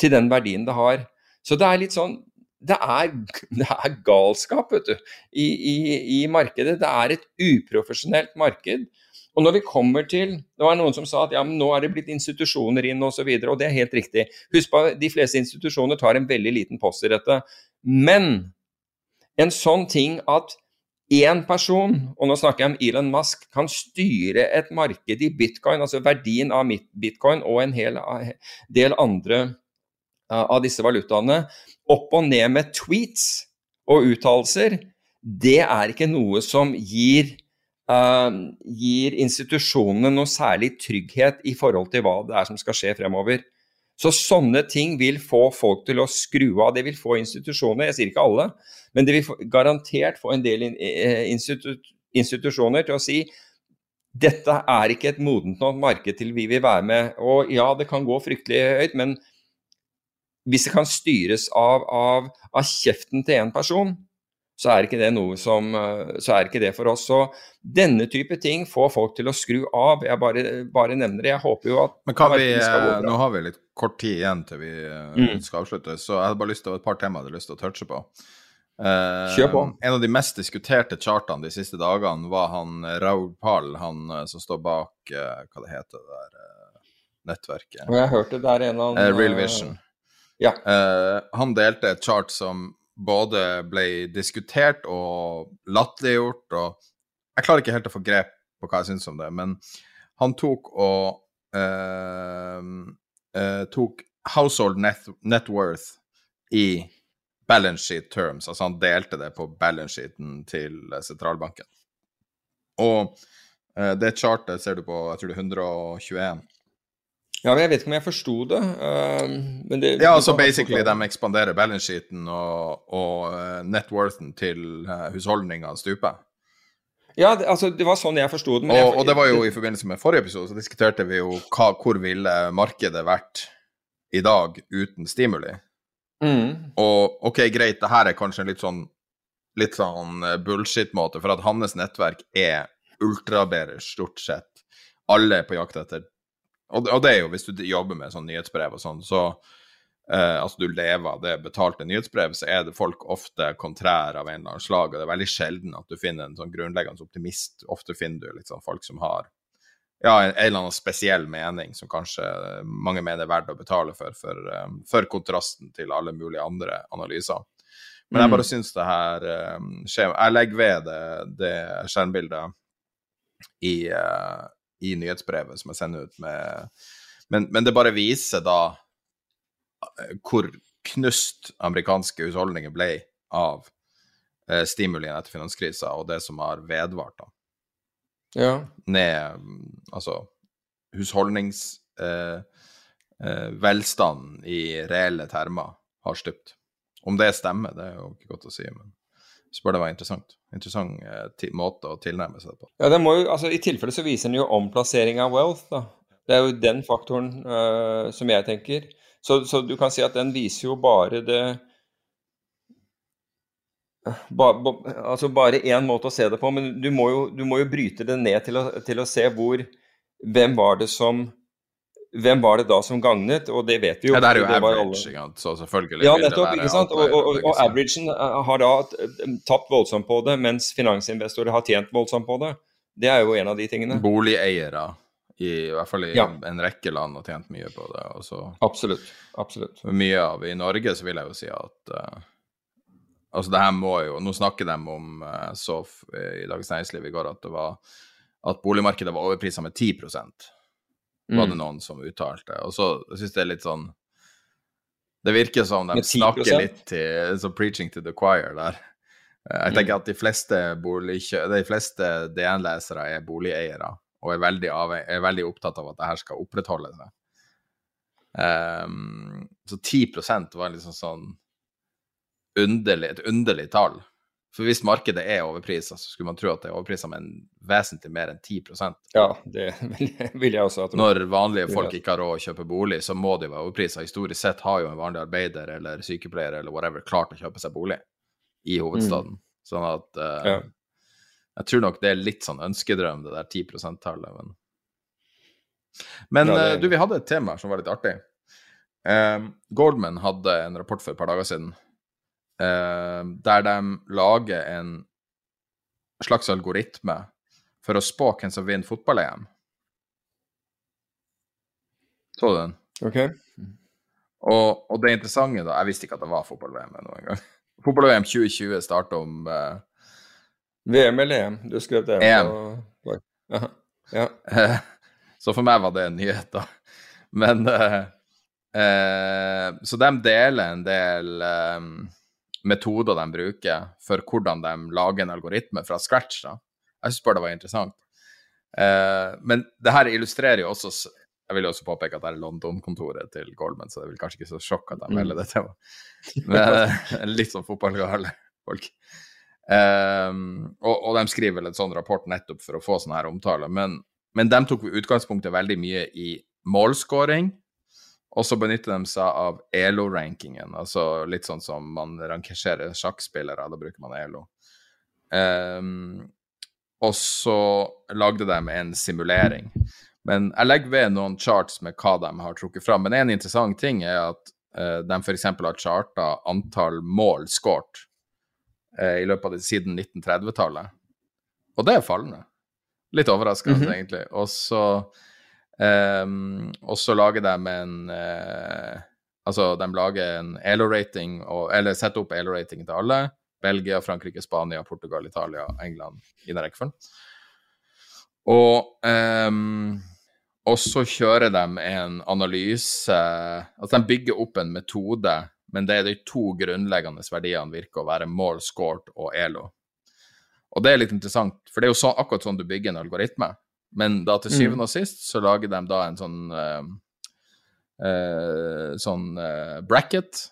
til den verdien det har. Så det er litt sånn Det er, det er galskap, vet du, i, i, i, markedet. Det er et uprofesjonelt marked. Og når vi kommer til Det var noen som sa at ja, men nå er det blitt institusjoner inn osv., og, så videre, og det er helt riktig. Husk på de fleste institusjoner tar en veldig liten post i dette. Men en sånn ting at én person, og nå snakker jeg om Elon Musk, kan styre et marked i bitcoin, altså verdien av bitcoin og en hel del andre av disse valutaene, opp og ned med tweets og uttalelser, det er ikke noe som gir, gir institusjonene noe særlig trygghet i forhold til hva det er som skal skje fremover. Så sånne ting vil få folk til å skru av. Det vil få institusjoner, jeg sier ikke alle, men det vil garantert få en del eh, institu institusjoner til å si dette er ikke et modent nok marked til vi vil være med. Og ja, det kan gå fryktelig høyt, men hvis det kan styres av, av, av kjeften til én person, så er ikke det noe som eh, Så er ikke det for oss. Så denne type ting får folk til å skru av. Jeg bare, bare nevner det. Jeg håper jo at Men kan vi, Nå har vi litt kort tid igjen til vi eh, mm. skal avslutte, så jeg hadde bare lyst til å et par temaer jeg hadde lyst til å touche på. Eh, Kjør på. En av de mest diskuterte chartene de siste dagene var han Raul Pal, han som står bak hva det heter det der nettverket. Og jeg hørte det er en av Real Vision. Ja. Uh, han delte et chart som både ble diskutert og latterliggjort, og jeg klarer ikke helt å få grep på hva jeg syns om det, men han tok og eh, eh, tok household net, net, worth i balance sheet terms, altså han delte det på balance sheeten til sentralbanken. Og det chartet ser du på, jeg tror det er 121. Ja, Jeg vet ikke om jeg forsto det. Uh, det ja, altså basically de ekspanderer balance sheeten og, og networthen net worthen til uh, husholdninga stuper. Ja, det, altså det var sånn jeg forsto det. Og, jeg, og, det var jo i forbindelse med forrige episode, så diskuterte vi jo hva, hvor ville markedet vært i dag uten stimuli. Mm. Og ok, greit, det her er kanskje en litt sånn litt sånn bullshit-måte, for at hans nettverk er ultrabearish stort sett. Alle er på jakt etter og, og, det er jo hvis du jobber med sånn nyhetsbrev og sånn, så eh, altså du lever av det betalte nyhetsbrev, så er det folk ofte kontrær av en eller annen slag. Og det er veldig sjelden at du finner en sånn grunnleggende optimist. Ofte finner du sånn folk som har ja, en, en eller annen spesiell mening som kanskje mange mener er verdt å betale for, for, um, for kontrasten til alle mulige andre analyser. Men jeg mm. bare syns det her um, skjer Jeg legger ved det, det skjermbildet i, uh, i nyhetsbrevet som jeg sender ut med Men, men det bare viser da eh, hvor knust amerikanske husholdninger ble av eh, stimulien etter finanskrisa, og det som har vedvart, da. Ja. Ned Altså husholdningsvelstanden Eh, eh, i reelle termer har stupt. Om det stemmer, det er jo ikke godt å si, men spør det var interessant. Interessant eh, måte å tilnærme seg det på. Ja, det må jo, altså I tilfelle så viser den jo omplassering av wealth, da. Det er jo den faktoren uh, som jeg tenker. Så, så, du kan si at den viser jo bare det ba, ba, Altså bare én måte å se det på, men du må jo, du må jo bryte det ned til å, til å se hvor Hvem var det som hvem var det da som gagnet? Og det vet vi jo. Ja, det er jo det average, alle... så selvfølgelig ja, nettopp, ikke sant? Og, og, og, og averagen eh, har da eh, tapt voldsomt på det, mens finansinvestorer har tjent voldsomt på det. Det er jo en av de tingene. Boligeiere, i, i hvert fall i ja. en rekke land, har tjent mye på det. Også. Absolutt. Absolutt. Mye av I Norge så vil jeg jo si at uh, Altså, det her må jo Nå snakker de om uh, SOF i Dagens Næringsliv i går at det var at boligmarkedet var overprisa med 10 var det mm. noen som uttalte. Og så syns jeg det er litt sånn Det virker som de snakker litt til så preaching to the choir der. Eh, jeg tenker mm. at de fleste, de fleste DN-lesere er boligeiere og er veldig, er veldig, opptatt av at det her skal opprettholde seg. Um, så 10% var liksom sånn underlig, et underlig tall For hvis markedet er overprisa, så skulle man tro at det er overprisa med en vesentlig mer enn 10% Ja, det vil jeg også At. Når vanlige folk ikke har råd å kjøpe bolig, så må jo være overprisa. Historisk sett har jo en vanlig arbeider eller sykepleier eller whatever klart å kjøpe seg bolig i hovedstaden. Mm. Sånn at uh, ja. Jeg tror nok det er litt sånn ønskedrøm, det der 10 %-tallet, men Men ja, det... uh, du, vi hadde et tema som var litt artig. Um, Goldman hadde en rapport for et par dager siden eh, der de lager en slags algoritme for å spå hvem som vinner fotball-EM. Så du den? Ok. Og, og, det interessante, da Jeg visste ikke at det var fotball-VM ennå engang. Fotball-VM 2020 starter om eh, VM eller EM? Du skrev det. EM. Og... Ja. ja. så for meg var det en nyhet, da. Men eh, eh, Så de deler en del um, metoder de bruker for hvordan de lager en algoritme fra scratch. da. Jeg syns bare det var interessant. Uh, men det her illustrerer jo også Jeg vil jo også påpeke at det er London-kontoret til Goldman, så det er vel kanskje ikke så sjokk at de melder velger det temaet. Men uh, litt sånn fotballgale folk. Um, og, og, de skriver vel en sånn rapport nettopp for å få sånne her omtaler. Men, men de tok utgangspunktet veldig mye i målscoring og så benytter de seg av ELO-rankingen, altså litt sånn som man rankerer sjakkspillere, da bruker man ELO. Um, og så lagde de en simulering. Men jeg legger ved noen charts med hva de har trukket fram. Men en interessant ting er at uh, de f.eks. har charta antall mål skåret uh, i løpet av det siden 1930-tallet. Og det er fallende. Litt overraskende, mm -hmm. egentlig. Og så Um, og så lager de en uh, Altså, de lager en ELO-rating, eller setter opp ELO-rating til alle. Belgia, Frankrike, Spania, Portugal, Italia, England i den rekkefølgen. Og, um, og så kjører de en analyse Altså, de bygger opp en metode, men det er de to grunnleggende verdiene virker å være mål scored og ELO. Og det er litt interessant, for det er jo så, akkurat sånn du bygger en algoritme. Men da til syvende mm. og sist så lager de da en sånn uh, uh, sånn uh, bracket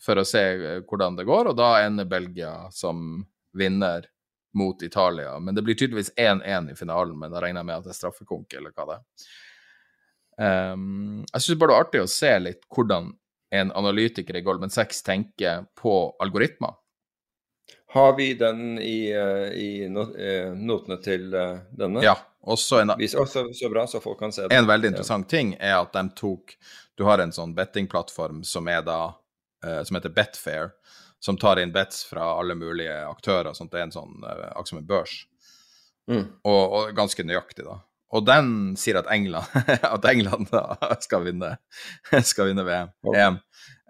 for å se hvordan det går, og da ender Belgia som vinner mot Italia. Men det blir tydeligvis 1-1 i finalen, men da regner jeg med at det er straffekonk, eller hva det er. Um, jeg syns bare det er artig å se litt hvordan en analytiker i Goldman Sachs tenker på algoritmer. Har vi den i, i notene til denne? Ja, også en, så, så, bra, så folk kan se det. En veldig interessant ja. ting er at de tok Du har en sånn bettingplattform som er da uh, som heter Betfair, som tar inn bets fra alle mulige aktører. Sånt. Det er en sånn uh, akkurat som en børs. Mm. Og, og, ganske nøyaktig, da. Og den sier at England, at England skal vinne, skal vinne VM. Okay. EM.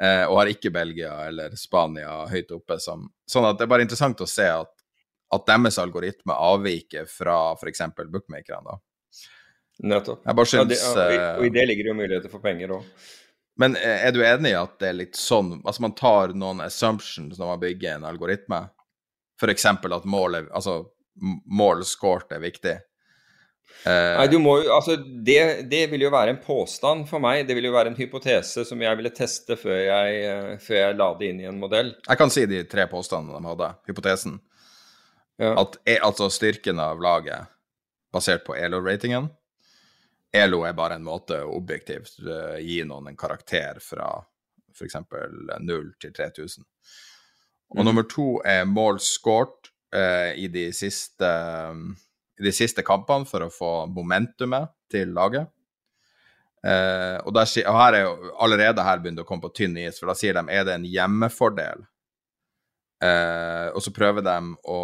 Eh, og har ikke Belgia eller Spania høyt oppe. Som, sånn at det er bare interessant å se at at deres algoritme avviker fra f.eks. bookmakerne. Nettopp. Jeg bare synes... ja, det, og, i det ligger jo muligheter for penger òg. Men eh, er du enig i at det er litt sånn Altså man tar noen assumptions når man bygger en algoritme? F.eks. at målet, altså mål scoret er viktig. Uh, Nei, du må jo, altså det, det, vil jo være en påstand for meg. Det vil jo være en hypotese som jeg ville teste før jeg, før jeg la det inn i en modell. Jeg kan si de tre påstandene de hadde. Hypotesen. Ja. At, e, altså styrken av laget basert på ELO-ratingen ELO er bare en måte å objektivt uh, gi noen en karakter fra f.eks. 0 til 3000. Og mm. nummer to er mål scoret uh, i, de siste, um, i de siste kampene for å få momentumet til laget. Uh, og, der, og her er jo allerede her begynner det å komme på tynn is, for da sier de er det en hjemmefordel Uh, og så prøver de å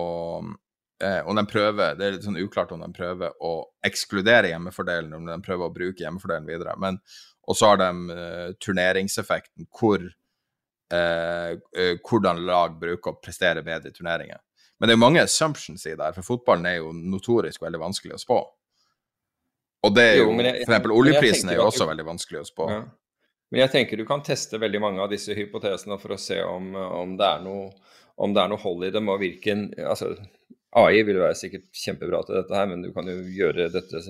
eh, Om de prøver Det er litt sånn uklart om de prøver å ekskludere hjemmefordelen, om de prøver å bruke hjemmefordelen videre. Men Og så har de eh, turneringseffekten, hvor hvordan lag bruker å prestere bedre i turneringer. Men det er jo mange assumptions i det her, for fotballen er jo notorisk veldig vanskelig å spå. Og det er jo, jo jeg, For eksempel oljeprisen er jo også veldig vanskelig å spå. Ja. Men jeg tenker du kan teste veldig mange av disse hypotesene for å se om, om det er noe om det er noe hold i dem, og hvilken altså, AI vil være sikkert kjempebra til dette her, men du kan jo gjøre dette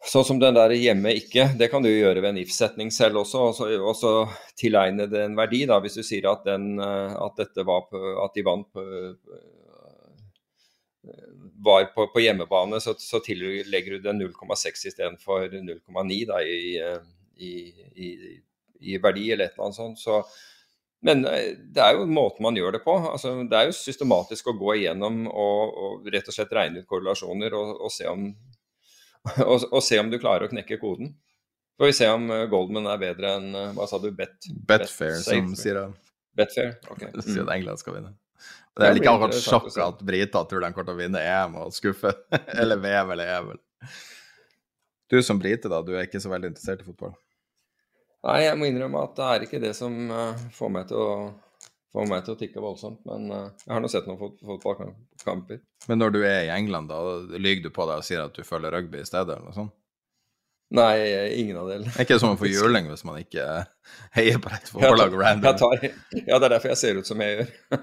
Sånn som den der hjemme ikke, det kan du gjøre ved en if-setning selv også. Og så tilegne det en verdi, da, hvis du sier at, den, eh, at, dette var på, at de vant på, var på, på hjemmebane, så, så tillegger du det 0,6 istedenfor 0,9 i, i, i, i, verdi, eller et eller annet sånt. Så, men eh, det er jo måten man gjør det på. Altså, det er jo systematisk å gå igjennom og, og rett og slett regne ut korrelasjoner og, og, se om, og, se om du klarer å knekke koden. Får vi se om eh, Goldman er bedre enn eh, hva sa du, Bet? Betfair, bet som sier det. Betfair, ok. Sier at England skal vinne. Det er ikke akkurat sjokk at briter tror de kommer til å vinne EM og skuffe. eller VM eller EM. Du som brite, da, du er ikke så veldig interessert i fotball? Nei, jeg må innrømme at det er ikke det som uh, får, meg å, får, meg til å, tikke voldsomt. Men uh, jeg har nå sett noen fot fotballkamper. Men når du er i England, da lyver du på deg og sier at du følger rugby i stedet, eller noe sånt? Nei, ingen av delene. Er ikke som å få juling hvis man ikke heier på rett fotballag random? Tar, ja, det er derfor jeg ser ut som jeg gjør.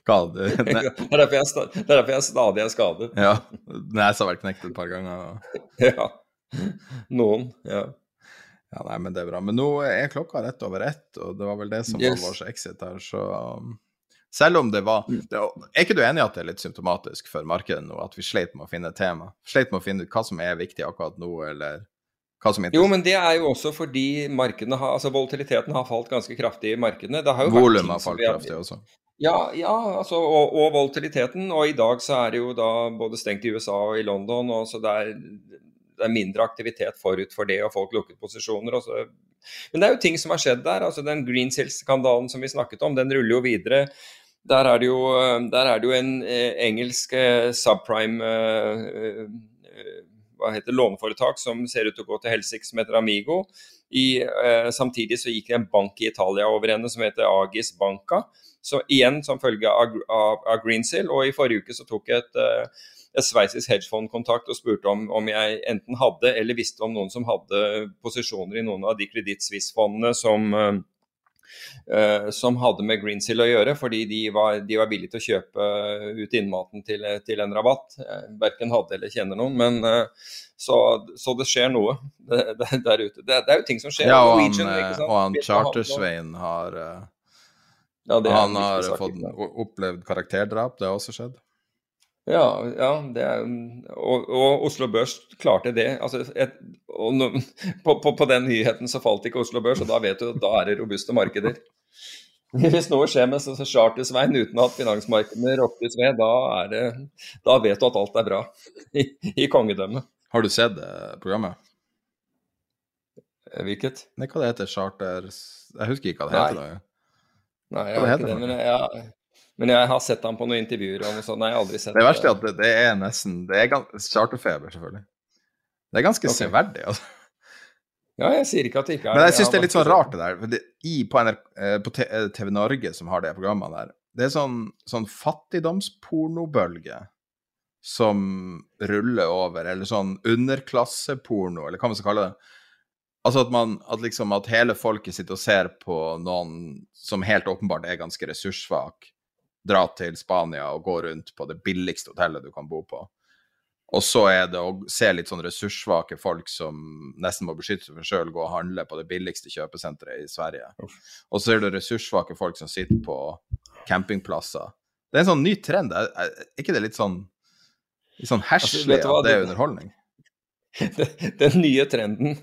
Det, er derfor jeg, det er derfor jeg stadig er skadet. Ja. Nesa har vært knekt et par ganger. Ja. Noen. Ja. Ja. Nei, men det er bra. Men nå er klokka rett over ett, og det var vel det som yes. var vår exit her, så um, selv om det var mm. det, Er ikke du enig i at det er litt symptomatisk for markedet nå, at vi sleit med å finne tema? Sleit med å finne ut hva som er viktig akkurat nå, eller hva som er Jo, men det er jo også fordi markedene har, altså volatiliteten har falt ganske kraftig i markedene. Volum har falt kraftig også. Ja, ja altså, og, og, volatiliteten. Og i dag så er det jo da både stengt i USA og i London, og så det er, det er mindre aktivitet forut for det, og folk lukket posisjoner. og så men det er jo ting som har skjedd der. altså Den Greensill-skandalen som vi snakket om, den ruller jo videre. Der er det jo, er det jo en eh, engelsk eh, subprime eh, hva heter låneforetak som ser ut til å gå til helsike, som heter Amigo. I, samtidig så gikk det en bank i Italia over henne som heter Agis Banca. Så igjen som følge av, av, av Greensill. Og i forrige uke så tok jeg et, et sveitsisk hedgefond kontakt og spurte om, om jeg enten hadde eller visste om noen som hadde posisjoner i noen av de Suisse-fondene som Uh, som hadde med Greensill å gjøre, fordi de var, de var villige til å kjøpe ut innmaten til, til en rabatt. Verken hadde eller kjenner noen, men så, så, det skjer noe det, der ute. Det, det, er jo ting som skjer. Ja, og han, og han Chartersveien har ja, Han har fått, opplevd karakterdrap, det har også skjedd? Ja, ja er, og, og, Oslo Børs klarte det. Altså, et, no, på, på, på, den nyheten så falt ikke Oslo Børs, og da vet du at da er det robuste markeder. Hvis noe skjer med Charter-Svein uten at finansmarkedene rokkes ved, da, det, da, vet du at alt er bra i, i kongedømmet. Har du sett uh, programmet? Eh, hvilket? Nei, hva det heter Charter Jeg husker ikke hva det heter. Nei, Nei jeg har ikke det, men jeg, men jeg har sett ham på noen intervjuer og noe sånt. Nei, jeg har aldri sett det. verste er at det, det er nesten Det er charterfeber, selvfølgelig. Det er ganske okay. severdig, altså. Ja, jeg sier ikke at det ikke er Men jeg syns det er litt sånn rart, det der. For det, i, på, NRK, eh, på TV eh, Norge, som har det programmet der, det er sånn, sånn fattigdomspornobølge som ruller over, eller sånn underklasseporno, eller hva man skal kalle det. Altså at man at liksom at hele folket sitter og ser på noen som helt åpenbart er ganske ressurssvak, dra til Spania og gå rundt på det billigste hotellet du kan bo på. Og så er det å se litt sånn ressurssvake folk som nesten må beskytte seg for sjøl, gå og handle på det billigste kjøpesenteret i Sverige. Og så er det ressurssvake folk som sitter på campingplasser. Det er en sånn ny trend. Er, ikke det litt sånn, litt sånn herselig altså, at det er underholdning? Den nye trenden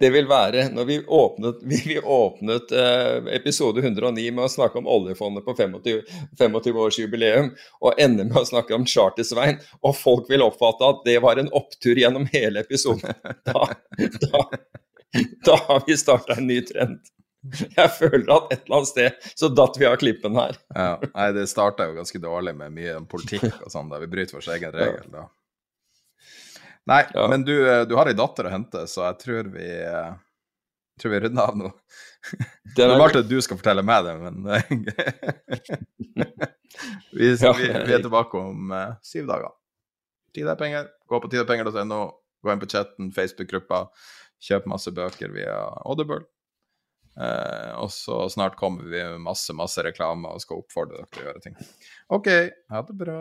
det vil være når vi åpnet, vi åpnet eh, episode 109 med å snakke om oljefondet på 25-årsjubileum, og ender med å snakke om Charter-Svein, og folk vil oppfatte at det var en opptur gjennom hele episoden. Da, da, da har vi starta en ny trend. Jeg føler at et eller annet sted så datt vi av klippen her. Ja, nei, det starta jo ganske dårlig med mye politikk og sånn, da vi bryter vår egen regel. da. Nei, ja. men du, eh, du har ei datter å hente, så jeg tror vi jeg eh, tror vi runder av nå. Det er rart at du skal fortelle meg det, men vi, vi, vi, er tilbake om uh, syv dager. Tid er penger. Gå på tidepenger.no, gå inn på chatten, Facebook-gruppa, kjøp masse bøker via Audible. Uh, og så snart kommer vi med masse, masse reklame og skal oppfordre dere til å gjøre ting. OK, ha det bra.